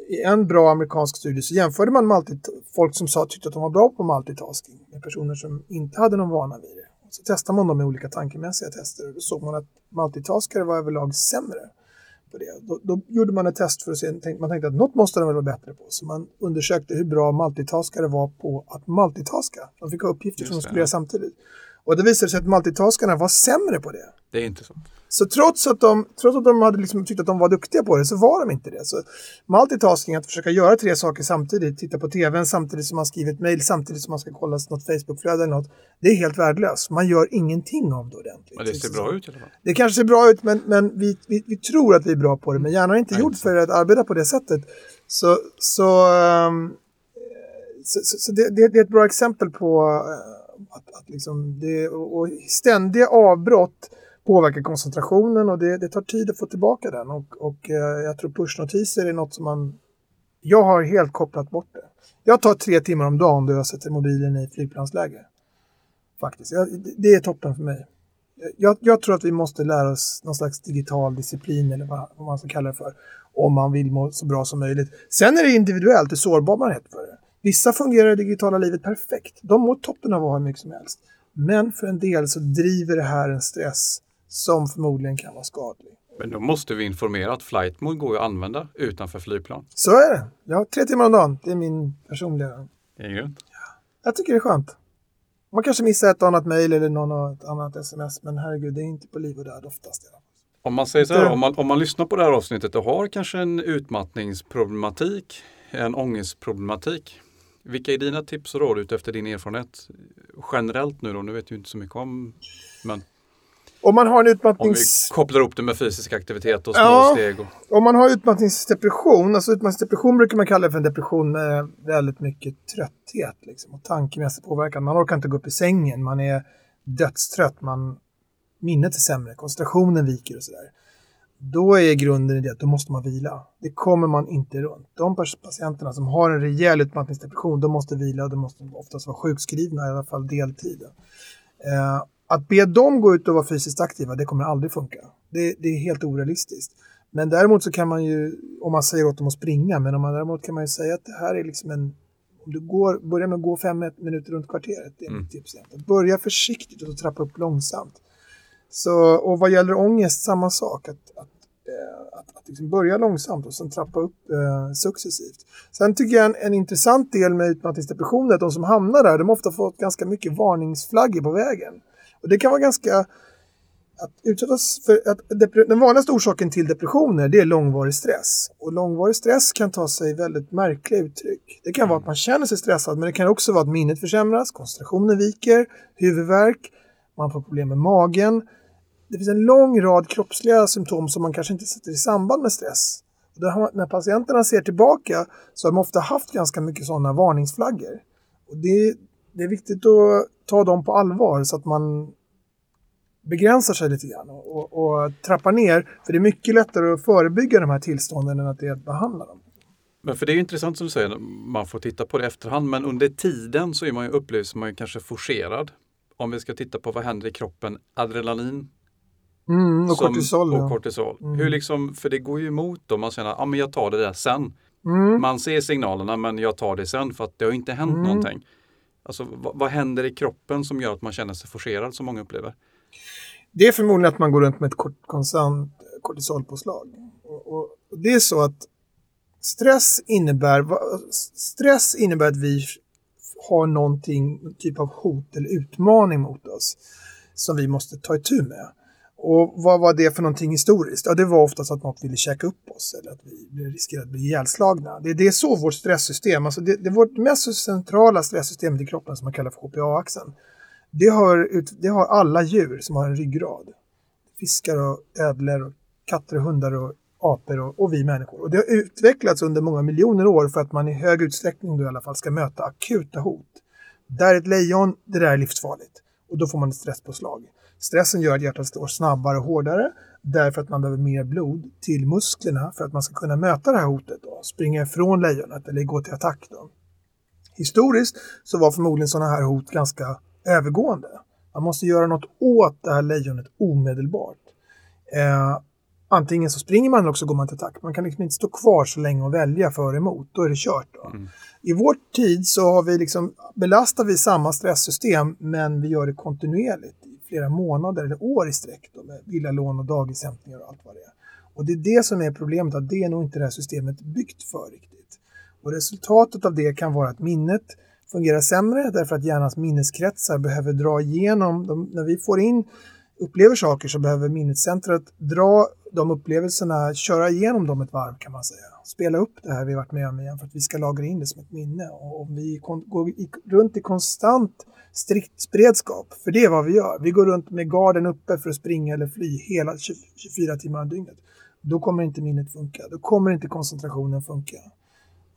i en bra amerikansk studie så jämförde man multit- folk som sa, tyckte att de var bra på multitasking med personer som inte hade någon vana vid det. Så testade man dem med olika tankemässiga tester och då såg man att multitaskare var överlag sämre på det. Då, då gjorde man ett test för att se, man tänkte att något måste de väl vara bättre på. Så man undersökte hur bra multitaskare var på att multitaska. De fick ha uppgifter Just som de skulle göra samtidigt. Och det visade sig att multitaskarna var sämre på det. Det är inte så. Så trots att de, trots att de hade liksom tyckt att de var duktiga på det så var de inte det. Så multitasking, att försöka göra tre saker samtidigt, titta på tvn samtidigt som man skriver ett mejl, samtidigt som man ska kolla något Facebookflöde eller något, det är helt värdelöst. Man gör ingenting av det ordentligt. Men det ser bra ut i alla fall. Det kanske ser bra ut, men, men vi, vi, vi tror att vi är bra på det. Men hjärnan är inte Nej, gjord inte för att arbeta på det sättet. Så, så, ehm, så, så, så det, det, det är ett bra exempel på eh, att, att liksom det, och och ständiga avbrott påverkar koncentrationen och det, det tar tid att få tillbaka den. Och, och eh, jag tror pushnotiser är något som man... Jag har helt kopplat bort det. Jag tar tre timmar om dagen då jag sätter mobilen i flygplansläge. Faktiskt. Jag, det- det är toppen för mig. Jag, jag tror att vi måste lära oss någon slags digital disciplin eller vad, vad man ska kalla det för. Om man vill må så bra som möjligt. Sen är det individuellt hur sårbar man är för det. Vissa fungerar i det digitala livet perfekt. De mår toppen av att ha hur mycket som helst. Men för en del så driver det här en stress som förmodligen kan vara skadlig. Men då måste vi informera att flight mode går att använda utanför flygplan. Så är det. Jag har tre timmar om dagen. Det är min personliga... Det är grymt. Jag tycker det är skönt. Man kanske missar ett annat mejl eller något annat sms. Men herregud, det är inte på liv och död oftast. Om man säger så här, om man, om man lyssnar på det här avsnittet och har kanske en utmattningsproblematik, en ångestproblematik. Vilka är dina tips och råd utefter din erfarenhet? Generellt nu då, nu vet jag inte så mycket om, men Om man har en om vi utmattnings... kopplar ihop det med fysisk aktivitet och små Ja. steg. Och, Om man har utmattningsdepression, alltså utmattningsdepression brukar man kalla det för en depression med väldigt mycket trötthet liksom, och tankemässig påverkan. Man orkar inte gå upp i sängen, man är dödstrött, man, minnet är sämre, koncentrationen viker och sådär. Då är grunden i det att då måste man vila. Det kommer man inte runt. De patienterna som har en rejäl utmattningsdepression, de måste vila och de måste oftast vara sjukskrivna, i alla fall deltid. Eh, att be dem gå ut och vara fysiskt aktiva, det kommer aldrig funka. Det, det är helt orealistiskt. Men däremot så kan man ju, om man säger åt dem att springa, men om man däremot kan man ju säga att det här är liksom en om du går, börjar med att gå fem minuter runt kvarteret, det är Mm. mitt tips. egentligen. Börja försiktigt och trappa upp långsamt. Så, och vad gäller ångest, samma sak. Att, att, Eh, att, att liksom börja långsamt och sen trappa upp eh, successivt. Sen tycker jag en, en intressant del med utmattningsdepression är att de som hamnar där, de har ofta fått ganska mycket varningsflaggor på vägen. Och det kan vara ganska att utsättas för att den vanligaste orsaken till depressioner det är långvarig stress. Och långvarig stress kan ta sig väldigt märkliga uttryck. Det kan vara att man känner sig stressad men det kan också vara att minnet försämras, koncentrationen viker, huvudvärk, man får problem med magen. Det finns en lång rad kroppsliga symptom som man kanske inte sätter i samband med stress. Och har- när patienterna ser tillbaka så har de ofta haft ganska mycket sådana varningsflaggor. Och det, det är viktigt att ta dem på allvar så att man begränsar sig lite grann och, och, och trappar ner. För det är mycket lättare att förebygga de här tillstånden än att det är att behandla dem. Men för det är ju intressant som du säger, man får titta på det i efterhand, men under tiden så är man ju upplevs man ju kanske forcerad. Om vi ska titta på vad händer i kroppen, adrenalin Mm, och som- kortisol. och ja. kortisol. Mm. Hur liksom, för det går ju emot då, man känner att ah, men jag tar det där sen. Mm. Man ser signalerna men jag tar det sen för att det har inte hänt Mm. någonting. Alltså vad, vad händer i kroppen som gör att man känner sig forcerad som många upplever? Det är förmodligen att man går runt med ett kort, konstant kortisolpåslag. Och, och, och det är så att stress innebär, stress innebär att vi har någonting, typ av hot eller utmaning mot oss som vi måste ta itu med. Och vad var det för någonting historiskt? Ja, det var oftast att något ville käka upp oss eller att vi riskerade att bli ihjälslagna. Det, det är så vårt stresssystem, alltså det, det är vårt mest centrala stresssystem i kroppen som man kallar för HPA-axeln. Det har, ut, det har alla djur som har en ryggrad. Fiskar och ödlor, och katter och hundar och apor och, och vi människor. Och det har utvecklats under många miljoner år för att man i hög utsträckning då i alla fall ska möta akuta hot. Där är ett lejon, det där är livsfarligt. Och då får man ett stresspåslag. Stressen gör att hjärtat slår snabbare och hårdare därför att man behöver mer blod till musklerna för att man ska kunna möta det här hotet och springa ifrån lejonet eller gå till attack. Då. Historiskt så var förmodligen sådana här hot ganska övergående. Man måste göra något åt det här lejonet omedelbart. Eh, antingen så springer man eller också går man till attack. Man kan liksom inte stå kvar så länge och välja för och emot. Då är det kört. Då. I vår tid så har vi liksom, belastar vi samma stresssystem men vi gör det kontinuerligt flera månader eller år i sträck då, med villalån och dagishämtningar och allt vad det är. Och det är det som är problemet, att det är nog inte det här systemet byggt för riktigt. Och resultatet av det kan vara att minnet fungerar sämre därför att hjärnans minneskretsar behöver dra igenom, de, när vi får in upplever saker så behöver minnescentret dra de upplevelserna, köra igenom dem ett varv kan man säga. Spela upp det här vi varit med om igen för att vi ska lagra in det som ett minne. Och om vi går i, runt i konstant stridsberedskap, för det är vad vi gör. Vi går runt med garden uppe för att springa eller fly hela 20, 24 timmar om dygnet. Då kommer inte minnet funka. Då kommer inte koncentrationen funka.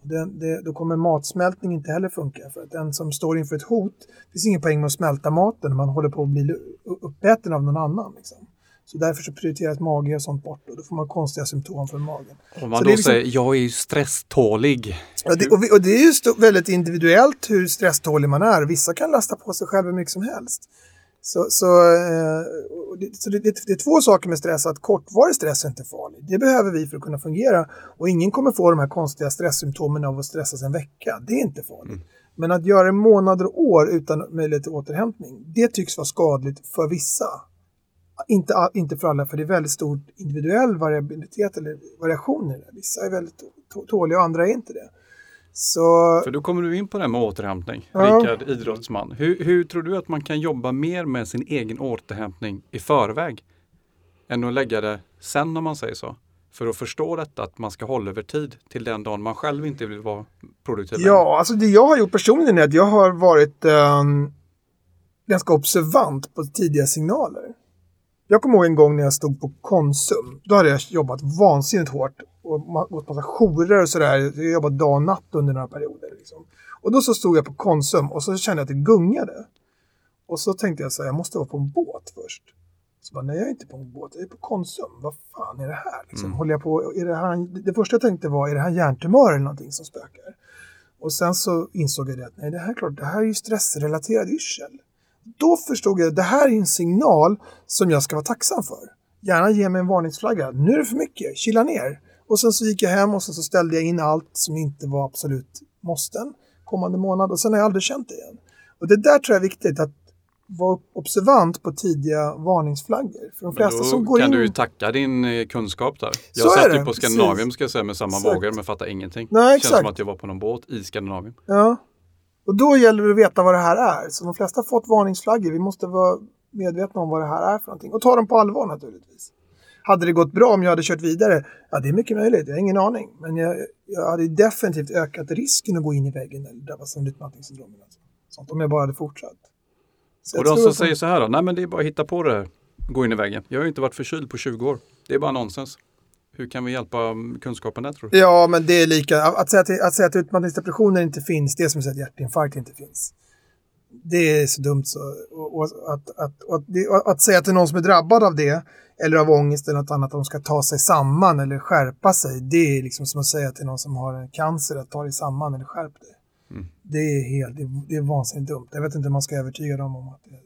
Det, det, då kommer matsmältning inte heller funka. För att den som står inför ett hot, det finns ingen poäng med att smälta maten när man håller på att bli uppäten av någon annan. Liksom. Så därför så prioriteras mage och sånt bort och då får man konstiga symptom från magen. Om man Så då liksom- säger jag är ju stresstålig. Ja, det, och, vi, och det är ju väldigt individuellt hur stresstålig man är. Vissa kan lasta på sig själv hur mycket som helst. Så, så, eh, så det, det, det är två saker med stress, att kortvarig stress är inte farlig. Det behöver vi för att kunna fungera. Och ingen kommer få de här konstiga stresssymptomen av att stressas en vecka. Det är inte farligt. Men att göra det månader och år utan möjlighet till återhämtning, det tycks vara skadligt för vissa. Inte, inte för alla, för det är väldigt stor individuell variabilitet eller variation i det. Vissa är väldigt tå- tåliga och andra är inte det. Så För då kommer du in på det här med återhämtning. Ja. Rickard, idrottsman. Hur, hur tror du att man kan jobba mer med sin egen återhämtning i förväg? Än att lägga det sen om man säger så. För att förstå detta att man ska hålla över tid till den dagen man själv inte vill vara produktiv. Ja, alltså det jag har gjort personligen är att jag har varit ehm, ganska observant på tidiga signaler. Jag kommer ihåg en gång när jag stod på Konsum. Då hade jag jobbat vansinnigt hårt och gått på massa jourer och sådär. Jag jobbat dag och natt under några perioder. Liksom. Och då så stod jag på Konsum och så kände jag att det gungade. Och så tänkte jag så här, jag måste vara på en båt först. Så bara, nej jag är inte på en båt, jag är på Konsum. Vad fan är det här? Liksom, Håller jag på, är det, här det första jag tänkte var, är det här hjärntumör eller någonting som spökar? Och sen så insåg jag det att nej, det här är klart, det här är ju stressrelaterad yrsel. Då förstod jag att det här är en signal som jag ska vara tacksam för. Gärna ge mig en varningsflagga. Nu är det för mycket, chilla ner. Och sen så gick jag hem och sen så ställde jag in allt som inte var absolut måsten kommande månad och sen har jag aldrig känt det igen. Och det där tror jag är viktigt att vara observant på tidiga varningsflaggor. För de flesta som går kan in... du ju tacka din eh, kunskap där. Så Jag är satt det, ju på precis. Skandinavium ska jag säga med samma Exakt. vågor men fattar ingenting. Nej, Känns exakt. som att jag var på någon båt i Skandinavium. Ja. Och då gäller det att veta vad det här är. Så de flesta har fått varningsflaggor. Vi måste vara medvetna om vad det här är för någonting och ta dem på allvar naturligtvis. Hade det gått bra om jag hade kört vidare? Ja, det är mycket möjligt. Jag har ingen aning. Men jag, jag hade definitivt ökat risken att gå in i väggen eller drabbas av utmattningssyndrom. Sånt, om jag bara hade fortsatt. Så Och de som säger så här då, nej men det är bara att hitta på det här, gå in i väggen. Jag har ju inte varit förkyld på 20 år. Det är bara nonsens. Hur kan vi hjälpa mm, kunskapen där tror du? Ja, men det är lika. Att säga att, att, säga att utmattningsdepressioner inte finns, det är som att säga att hjärtinfarkt inte finns. Det är så dumt så. Och, och, att, att, och att, att säga till någon som är drabbad av det, eller av ångest eller något annat, att de ska ta sig samman eller skärpa sig. Det är liksom som att säga till någon som har en cancer att ta dig samman eller skärp dig. Mm. Det är helt, det, är- det är vansinnigt dumt. Jag vet inte om man ska övertyga dem om att det är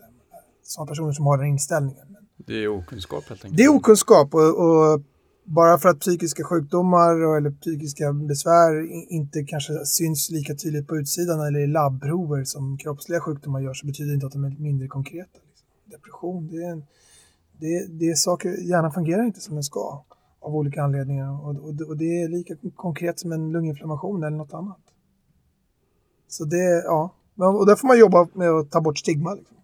sådana personer som har den inställningen. Det är okunskap helt enkelt. det är okunskap och, och bara för att psykiska sjukdomar eller psykiska besvär inte kanske syns lika tydligt på utsidan eller i labbprover som kroppsliga sjukdomar gör så betyder det inte att de är mindre konkreta. Liksom. Depression, det är, en, det, det är saker, hjärnan fungerar inte som den ska av olika anledningar och, och, och det är lika konkret som en lunginflammation eller något annat. Så det, ja, och där får man jobba med att ta bort stigma. Liksom.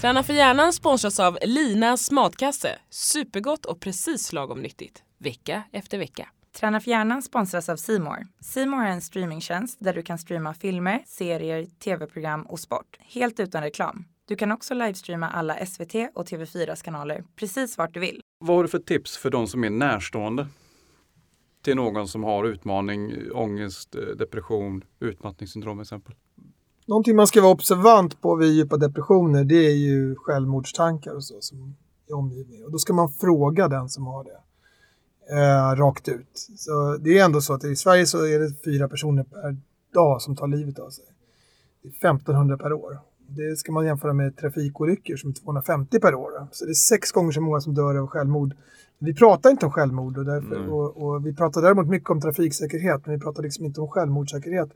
Träna för hjärnan sponsras av Linas matkasse. Supergott och precis lagom nyttigt. Vecka efter vecka. Träna för hjärnan sponsras av Simor. Simor är en streamingtjänst där du kan streama filmer, serier, tv-program och sport helt utan reklam. Du kan också livestreama alla SVT och TV4s kanaler precis vart du vill. Vad har du för tips för de som är närstående? Till någon som har utmaning, ångest, eh, depression, utmattningssyndrom exempel. Någonting man ska vara observant på vid djupa depressioner det är ju självmordstankar och så som är omgivningen. Och då ska man fråga den som har det. Eh, rakt ut. Så det är ändå så att i Sverige så är det fyra personer per dag som tar livet av sig. Det är 1500 per år. Det ska man jämföra med trafikolyckor som är 250 per år. Så det är sex gånger så många som dör av självmord. Vi pratar inte om självmord och, därför, Nej. och, och vi pratar däremot mycket om trafiksäkerhet men vi pratar liksom inte om självmordssäkerhet.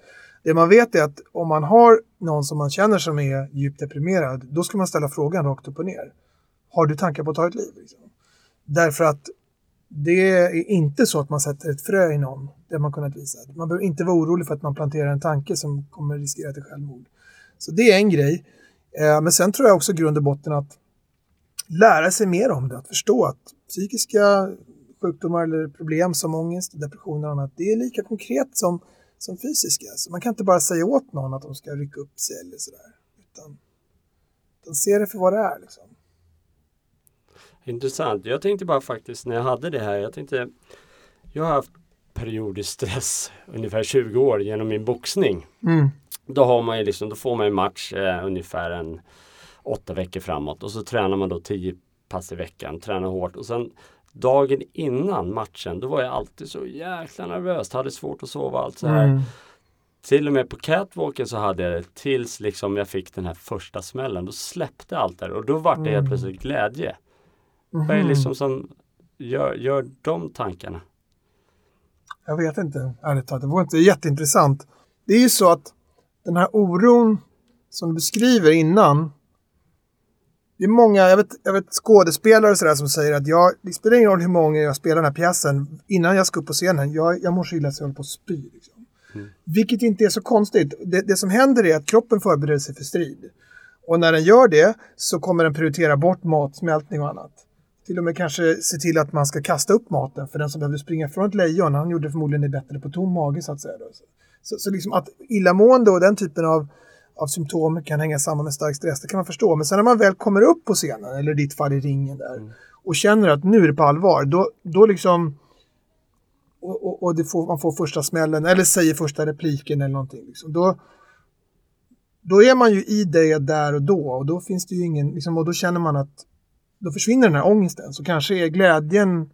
Det man vet är att om man har någon som man känner som är djupt deprimerad, då ska man ställa frågan rakt upp och ner. Har du tankar på att ta ett liv? Liksom? Därför att det är inte så att man sätter ett frö i någon, det har man kunnat visa. Man behöver inte vara orolig för att man planterar en tanke som kommer riskera till självmord. Så det är en grej. Eh, Men sen tror jag också grund och botten att lära sig mer om det, att förstå att psykiska sjukdomar eller problem som ångest, depression och annat, det är lika konkret som, som fysiska. Så man kan inte bara säga åt någon att de ska rycka upp sig eller sådär. Utan, utan se det för vad det är. Liksom. Intressant. Jag tänkte bara faktiskt när jag hade det här, jag tänkte Jag har haft periodisk stress ungefär 20 år genom min boxning. Mm. Då har man ju liksom, då får man en match eh, ungefär en åtta veckor framåt och så tränar man då 10 pass i veckan, tränar hårt och sen dagen innan matchen då var jag alltid så jäkla nervös, hade svårt att sova allt så här. Mm. Till och med på catwalken så hade jag det tills liksom jag fick den här första smällen. Då släppte allt där och då var det helt Mm. plötsligt glädje. Vad är det Mhm. liksom som gör, gör de tankarna? Jag vet inte, ärligt talat. Det var inte jätteintressant. Det är ju så att den här oron som du beskriver innan. Det är många, jag vet, jag vet skådespelare och sådär som säger att jag, det spelar ingen roll hur många jag spelar den här pjäsen. Innan jag ska upp på scenen, jag, jag mår så illa så jag håller på att spy. Liksom. Mm. Vilket inte är så konstigt. Det, det som händer är att kroppen förbereder sig för strid. Och när den gör det så kommer den prioritera bort matsmältning och annat. Till och med kanske se till att man ska kasta upp maten. För den som behövde springa från ett lejon, han gjorde förmodligen det bättre på tom mage så att säga. Så, så liksom att illamående och den typen av, av symptom kan hänga samman med stark stress, det kan man förstå. Men sen när man väl kommer upp på scenen, eller i ditt fall i ringen där, och känner att nu är det på allvar, då, då liksom och, och, och får, man får första smällen eller säger första repliken eller någonting. Liksom. Då, då är man ju i det där och då och då finns det ju ingen, liksom, och då känner man att då försvinner den här ångesten. Så kanske är glädjen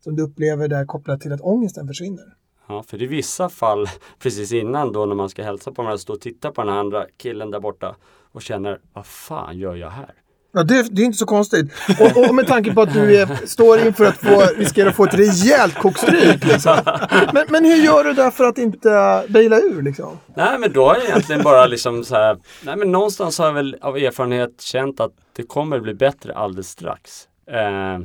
som du upplever där kopplad till att ångesten försvinner. Ja, för i vissa fall precis innan då när man ska hälsa på varandra, stå och titta på den andra killen där borta och känner vad fan gör jag här? Ja, det, det är inte så konstigt. Och, och med tanke på att du är, står inför att få, riskera att få ett rejält kokstryk. Liksom. Men, men hur gör du där för att inte baila ur? Liksom? Nej men då har jag egentligen bara liksom så här, nej men någonstans har jag väl av erfarenhet känt att det kommer bli bättre alldeles strax. Eh,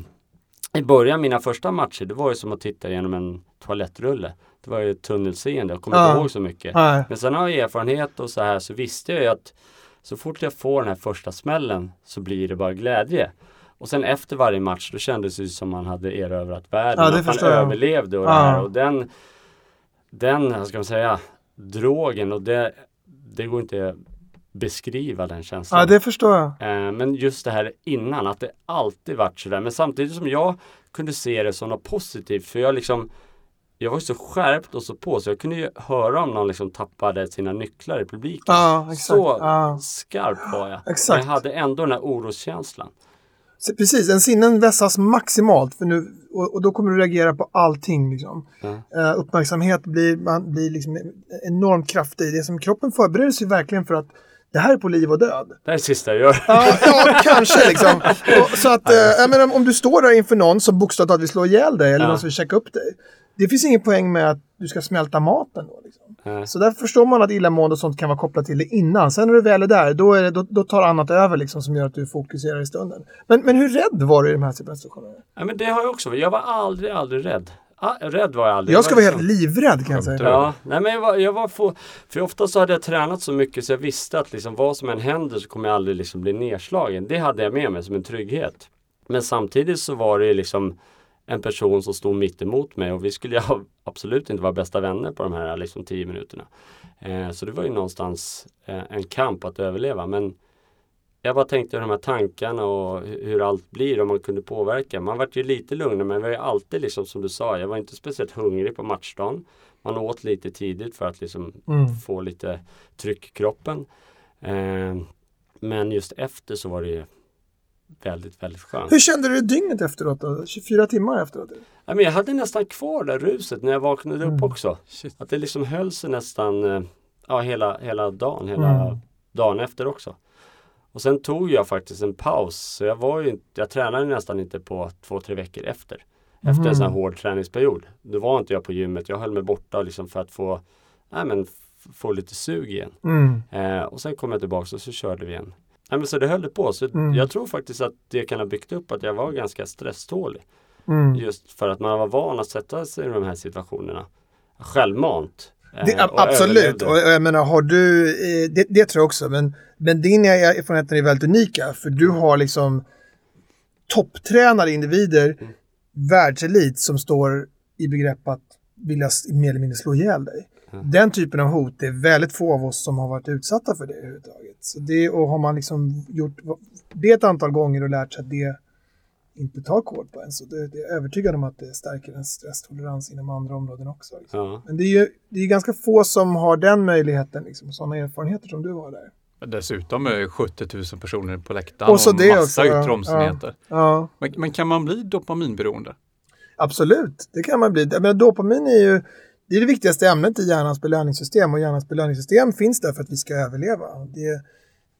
i början, mina första matcher, det var ju som att titta genom en toalettrulle. Det var ju tunnelseende, jag kommer Ja. inte ihåg så mycket. Nej. Men sen har jag erfarenhet och så här så visste jag ju att så fort jag får den här första smällen så blir det bara glädje. Och sen efter varje match då kändes det som man hade erövrat världen. Ja, att man jag. överlevde och Ja. det här. Och den, den, ska man säga, drogen och det, det går inte beskriva den känslan. Ja, det förstår jag. Eh, Men just det här innan, att det alltid varit sådär. Men samtidigt som jag kunde se det som något positivt. För jag liksom Jag var ju så skärpt och så på så jag kunde ju höra om någon liksom tappade sina nycklar i publiken. Ja, exakt. Så Ja. skarp var jag. Exakt. Men jag hade ändå den här oroskänslan. Så Precis, en sinnen vässas maximalt för nu, och, och då kommer du reagera på allting. Liksom. Ja. Eh, uppmärksamhet blir, man blir liksom enormt kraftig. Det som kroppen förbereder sig verkligen för att det här är på liv och död. Det är det sista jag gör. Ja, ja kanske liksom. Och, så att, eh, menar, om du står där inför någon som bokstavligt talat vill slå ihjäl dig eller Ja. någon som vill checka upp dig. Det finns ingen poäng med att du ska smälta maten då. Liksom. Nej. Så därför förstår man att illamående och sånt kan vara kopplat till det innan. Sen när du väl är där, då, är det, då, då tar annat över liksom, som gör att du fokuserar i stunden. Men, men hur rädd var du i de här situationerna? Ja, men det har jag också varit. Jag var aldrig, aldrig rädd. Ah, rädd var jag aldrig. Jag ska var vara helt livrädd kan jag säga. Ja, nej men jag var, jag var få, för ofta så hade jag tränat så mycket så jag visste att liksom vad som än händer så kommer jag aldrig liksom bli nedslagen. Det hade jag med mig som en trygghet. Men samtidigt så var det liksom en person som stod mitt emot mig och vi skulle absolut inte vara bästa vänner på de här liksom tio minuterna. Eh, så det var ju någonstans eh, en kamp att överleva. Men jag bara tänkte de här tankarna och hu- hur allt blir om man kunde påverka. Man vart ju lite lugnare men jag var ju alltid liksom som du sa, jag var inte speciellt hungrig på matchdagen. Man åt lite tidigt för att liksom Mm. få lite tryck i kroppen. Eh, men just efter så var det ju väldigt, väldigt skönt. Hur kände du dygnet efteråt då? 24 timmar efteråt? Ja, men jag hade nästan kvar det ruset när jag vaknade upp Mm. också. Shit. Att det liksom höll sig nästan eh, ja, hela, hela dagen, hela Mm. dagen efter också. Och sen tog jag faktiskt en paus. Så jag var ju jag tränade nästan inte på två, tre veckor efter. Efter en sån här Mhm. hård träningsperiod. Då var inte jag på gymmet. Jag höll mig borta liksom för att få, nej, men få lite sug igen. Mm. Eh, och sen kom jag tillbaka och så körde vi igen. Nej, men så det höll på. Så Mm. jag tror faktiskt att det kan ha byggt upp att jag var ganska stresstålig. Mm. Just för att man var van att sätta sig i de här situationerna. Självmant. Eh, Det, och absolut, och jag menar har du, eh, det, det tror jag också, men, men din erfarenheter är väldigt unika för du har liksom topptränade individer, Mm. världselit som står i begrepp att vilja mer eller mindre slå ihjäl dig. Mm. Den typen av hot, det är väldigt få av oss som har varit utsatta för det överhuvudtaget. Så det, och har man liksom gjort det ett antal gånger och lärt sig att det inte tar kål på en, så det, det är övertygad om att det stärker ens stresstolerans inom andra områden också. Liksom. Ja. Men det är ju det är ganska få som har den möjligheten, liksom, sådana erfarenheter som du har där. Dessutom är 70 000 personer på läktaren Och så det massa också, ja. yttre omständigheter. Ja, Men, men kan man bli dopaminberoende? absolut, det kan man bli. Men dopamin är ju det, är det viktigaste ämnet i hjärnans belöningssystem och hjärnans belöningssystem finns där för att vi ska överleva. Det,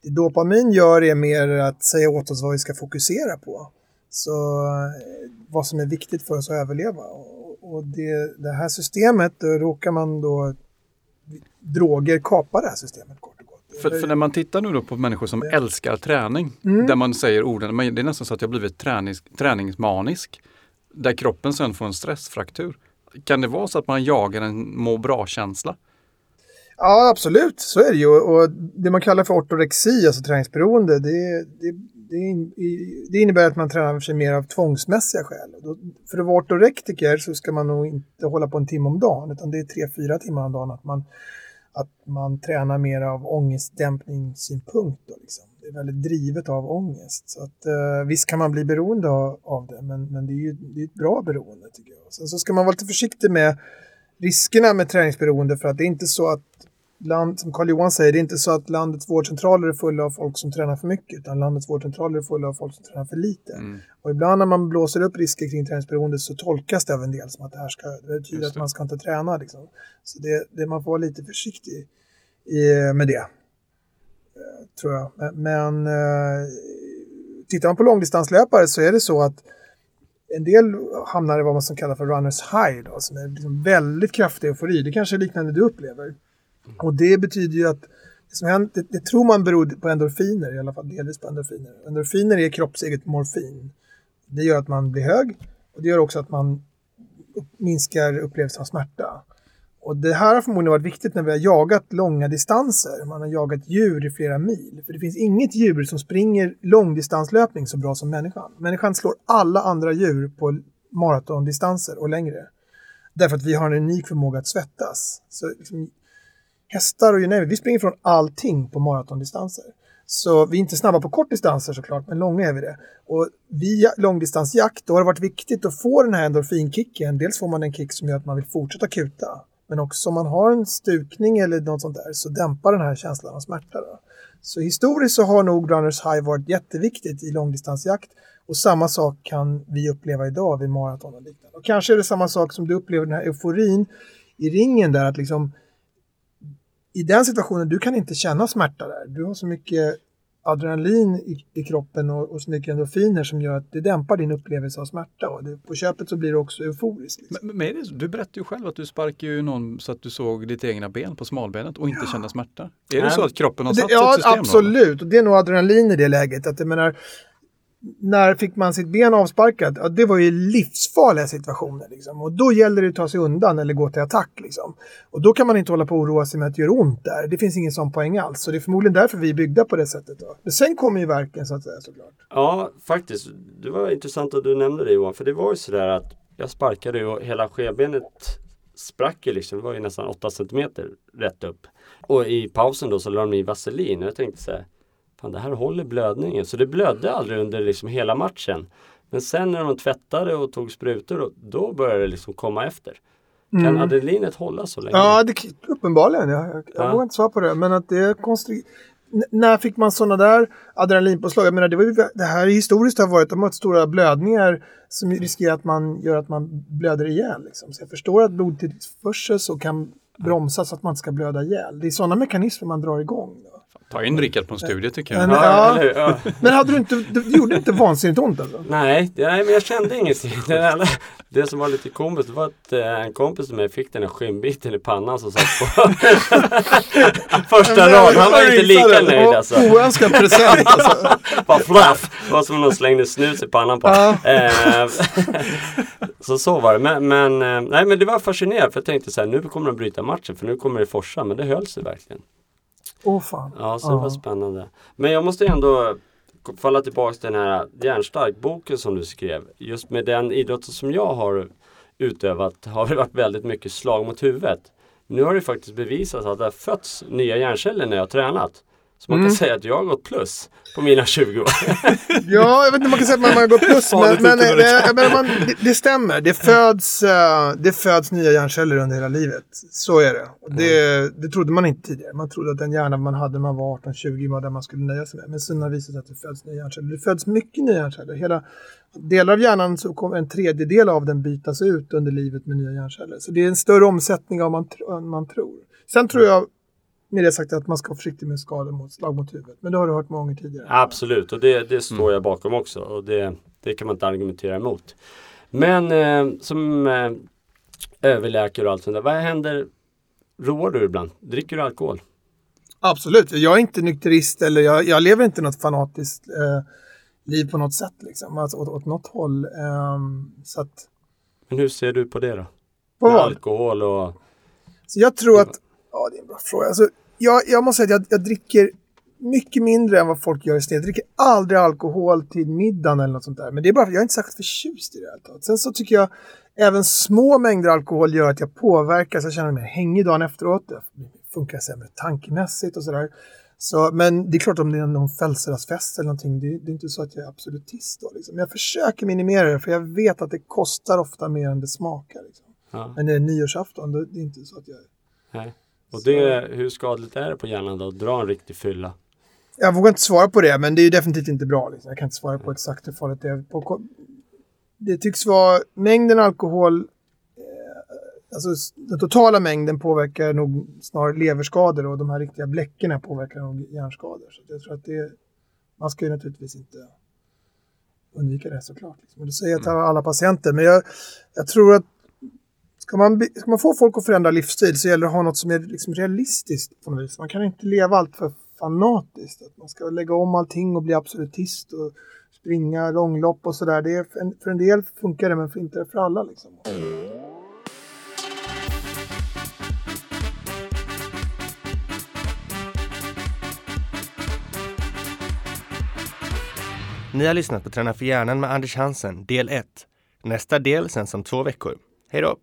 det dopamin gör är mer att säga åt oss vad vi ska fokusera på. Så eh, vad som är viktigt för oss att överleva. Och, det, det här systemet, då råkar man då droger kapa det här systemet kort och gott. För, för när man tittar nu då på människor som älskar träning, Mm. där man säger orden, men det är nästan så att jag blivit tränings, träningsmanisk, där kroppen sen får en stressfraktur. Kan det vara så att man jagar en må bra-känsla? Ja, absolut. Så är det ju. Och det man kallar för ortorexi, alltså träningsberoende, det, det, det, innebär att man tränar sig mer av tvångsmässiga skäl. För att vara ortorektiker så ska man nog inte hålla på en timme om dagen, utan det är tre, fyra timmar om dagen att man, att man tränar mer av ångestdämpningssynpunkt. Då, liksom. Det är väldigt drivet av ångest. Så att, eh, visst kan man bli beroende av, av det, men, men det är ju det är ett bra beroende tycker jag. Sen så ska man vara lite försiktig med riskerna med träningsberoende för att det är inte så att land, som Carl Johan säger, det är inte så att landets vårdcentraler är fulla av folk som tränar för mycket, utan landets vårdcentraler är fulla av folk som tränar för lite. Mm. Och ibland när man blåser upp risker kring träningsberoende så tolkas det av en del som att det här ska, det betyder Just att det. man ska inte träna. Liksom. Så det, det, man får vara lite försiktig i, med det, eh, tror jag. Men, men eh, tittar man på långdistanslöpare så är det så att en del hamnar i vad man som kallar för runners high, då, som är liksom väldigt kraftig eufori. Det kanske är liknande du upplever. Och det betyder ju att det, som händer, det, det tror man beror på endorfiner, i alla fall delvis på endorfiner. Endorfiner är kroppseget morfin. Det gör att man blir hög Och det gör också att man upp, minskar upplevelsen av smärta. Och det här har förmodligen varit viktigt när vi har jagat långa distanser. Man har jagat djur i flera mil. För det finns inget djur som springer långdistanslöpning så bra som människan. Människan slår alla andra djur på maratondistanser och längre. Därför att vi har en unik förmåga att svettas. Så liksom, hästar och you vi springer från allting på maratondistanser. Så vi är inte snabba på kortdistanser såklart, men långa är vi det. Och vid långdistansjakt, då har det varit viktigt att få den här endorfinkicken. Dels får man en kick som gör att man vill fortsätta kuta. Men också om man har en stukning eller något sånt där så dämpar den här känslan av smärta. Då. Så historiskt så har nog Runners High varit jätteviktigt i långdistansjakt. Och samma sak kan vi uppleva idag vid maraton och liknande. Och kanske är det samma sak som du upplever den här euforin i ringen där att liksom i den situationen, du kan inte känna smärta där. Du har så mycket adrenalin i, i kroppen och, och så mycket endorfiner som gör att det dämpar din upplevelse av smärta. Och det, på köpet så blir du också euforisk. Liksom. Men, men du berättade ju själv att du sparkade ju någon så att du såg ditt egna ben på smalbenet och inte ja. kände smärta. Är det så att kroppen har satt det, ja, ett system? absolut. Och det är nog adrenalin i det läget. Att jag menar, när fick man sitt ben avsparkat? Ja, det var ju livsfarliga situationer. Liksom. Och då gäller det att ta sig undan eller gå till attack. Liksom. Och då kan man inte hålla på och oroa sig med att det gör ont där. Det finns ingen sån poäng alls. Så det är förmodligen därför vi är byggda på det sättet. Då. Men sen kommer ju verken så att säga såklart. Ja, faktiskt. Det var intressant att du nämnde det Johan. För det var ju sådär att jag sparkade och hela skebenet sprack ju liksom. Det var ju nästan 8 cm rätt upp. Och i pausen då så lade de i vaselin. Och jag tänkte så här fan det här håller blödningen. Så det blödde aldrig under liksom hela matchen. Men sen när de tvättade och tog sprutor då, då började det liksom komma efter. Kan mm. adrenalinet hålla så länge? Ja, det, uppenbarligen. Jag, jag, jag vågar inte svara på det. Men att det är konstigt. när fick man sådana där adrenalinpåslag? Jag menar, det, var ju, det här historiskt har varit, de har haft stora blödningar som riskerar att man gör att man blöder ihjäl. Liksom. Så jag förstår att blodtillförsel så kan bromsas så att man inte ska blöda ihjäl. Det är sådana mekanismer man drar igång. Då. Ta in Rickard på en studie tycker jag. Men, ja, ja. men hade du inte, det gjorde inte vansinnigt ont alltså? Nej, nej, men jag kände ingenting. Det, det som var lite komiskt var att eh, en kompis med mig fick den här skinnbiten i pannan som satt på första raden. Han var inte lika nöjd alltså. Oönskad present alltså. Bara flaff! Det var som om någon slängde snus i pannan på. Eh, så så var det. Men, men, eh, nej, men det var fascinerande för jag tänkte så här, nu kommer de bryta matchen för nu kommer det forsa. Men det höll sig verkligen. Åh oh, fan. Ja, så det var spännande. Men jag måste ändå falla tillbaka till den här Järnstark-boken som du skrev. Just med den idrotten som jag har utövat har det varit väldigt mycket slag mot huvudet. Nu har det faktiskt bevisats att det har fötts nya hjärnceller när jag har tränat. Så man mm. kan säga att jag har gått plus på mina 20 år. ja, jag vet inte om man kan säga att man har gått plus. men, men, men, eh, men man, det, det, stämmer. Det föds, uh, det föds nya hjärnceller under hela livet. Så är det. Och det, mm. det trodde man inte tidigare. Man trodde att den hjärna man hade när man var 18-20 var den man skulle nöja sig med. Men sen har det visat sig att det föds nya hjärnceller. Det föds mycket nya hjärnceller. Hela delar av hjärnan så kommer en tredjedel av den bytas ut under livet med nya hjärnceller. Så det är en större omsättning av man, man tror. Sen tror jag med det sagt att man ska vara försiktig med skador mot slag mot huvudet. Men det har du hört många gånger tidigare. Absolut, och det, det står mm. jag bakom också. Och det, det kan man inte argumentera emot. Men eh, som eh, överläkare och allt sånt där. Vad händer? Roar du ibland? Dricker du alkohol? Absolut. Jag är inte nykterist eller jag, jag lever inte något fanatiskt eh, liv på något sätt. Liksom. Alltså, åt, åt något håll. Um, så att... Men hur ser du på det då? På vad? Alkohol och... Så jag tror att Ja, det är en bra fråga. Alltså, jag, jag måste säga att jag, jag dricker mycket mindre än vad folk gör i snitt. Jag dricker aldrig alkohol till middagen eller något sånt där. Men det är bara för att jag är inte särskilt förtjust i det här Sen så tycker jag även små mängder alkohol gör att jag påverkas. Jag känner mig hängig dagen efteråt. Det funkar sämre tankemässigt och sådär. Så, men det är klart om det är någon födelsedagsfest eller någonting, det, det, är inte så att jag är absolutist då. Liksom. Jag försöker minimera det för jag vet att det kostar ofta mer än det smakar. Liksom. Ja. Men när det är nyårsafton, då, det är inte så att jag... Nej. Och det, hur skadligt är det på hjärnan då att dra en riktig fylla? Jag vågar inte svara på det, men det är definitivt inte bra. Liksom. Jag kan inte svara på exakt hur farligt det är. På, det tycks vara mängden alkohol, eh, alltså den totala mängden påverkar nog snarare leverskador och de här riktiga bläckorna påverkar nog hjärnskador. Så jag tror att det, man ska ju naturligtvis inte undvika det såklart. Liksom. det säger jag till alla patienter, men jag, jag tror att Ska man, ska man få folk att förändra livsstil så gäller det att ha något som är liksom realistiskt på något vis. Man kan inte leva allt för fanatiskt. Att man ska lägga om allting och bli absolutist och springa långlopp och sådär. Det är för, en, för en del funkar det men för inte för alla liksom. Ni har lyssnat på Träna för hjärnan med Anders Hansen, del 1. Nästa del sänds om två veckor. Hej då!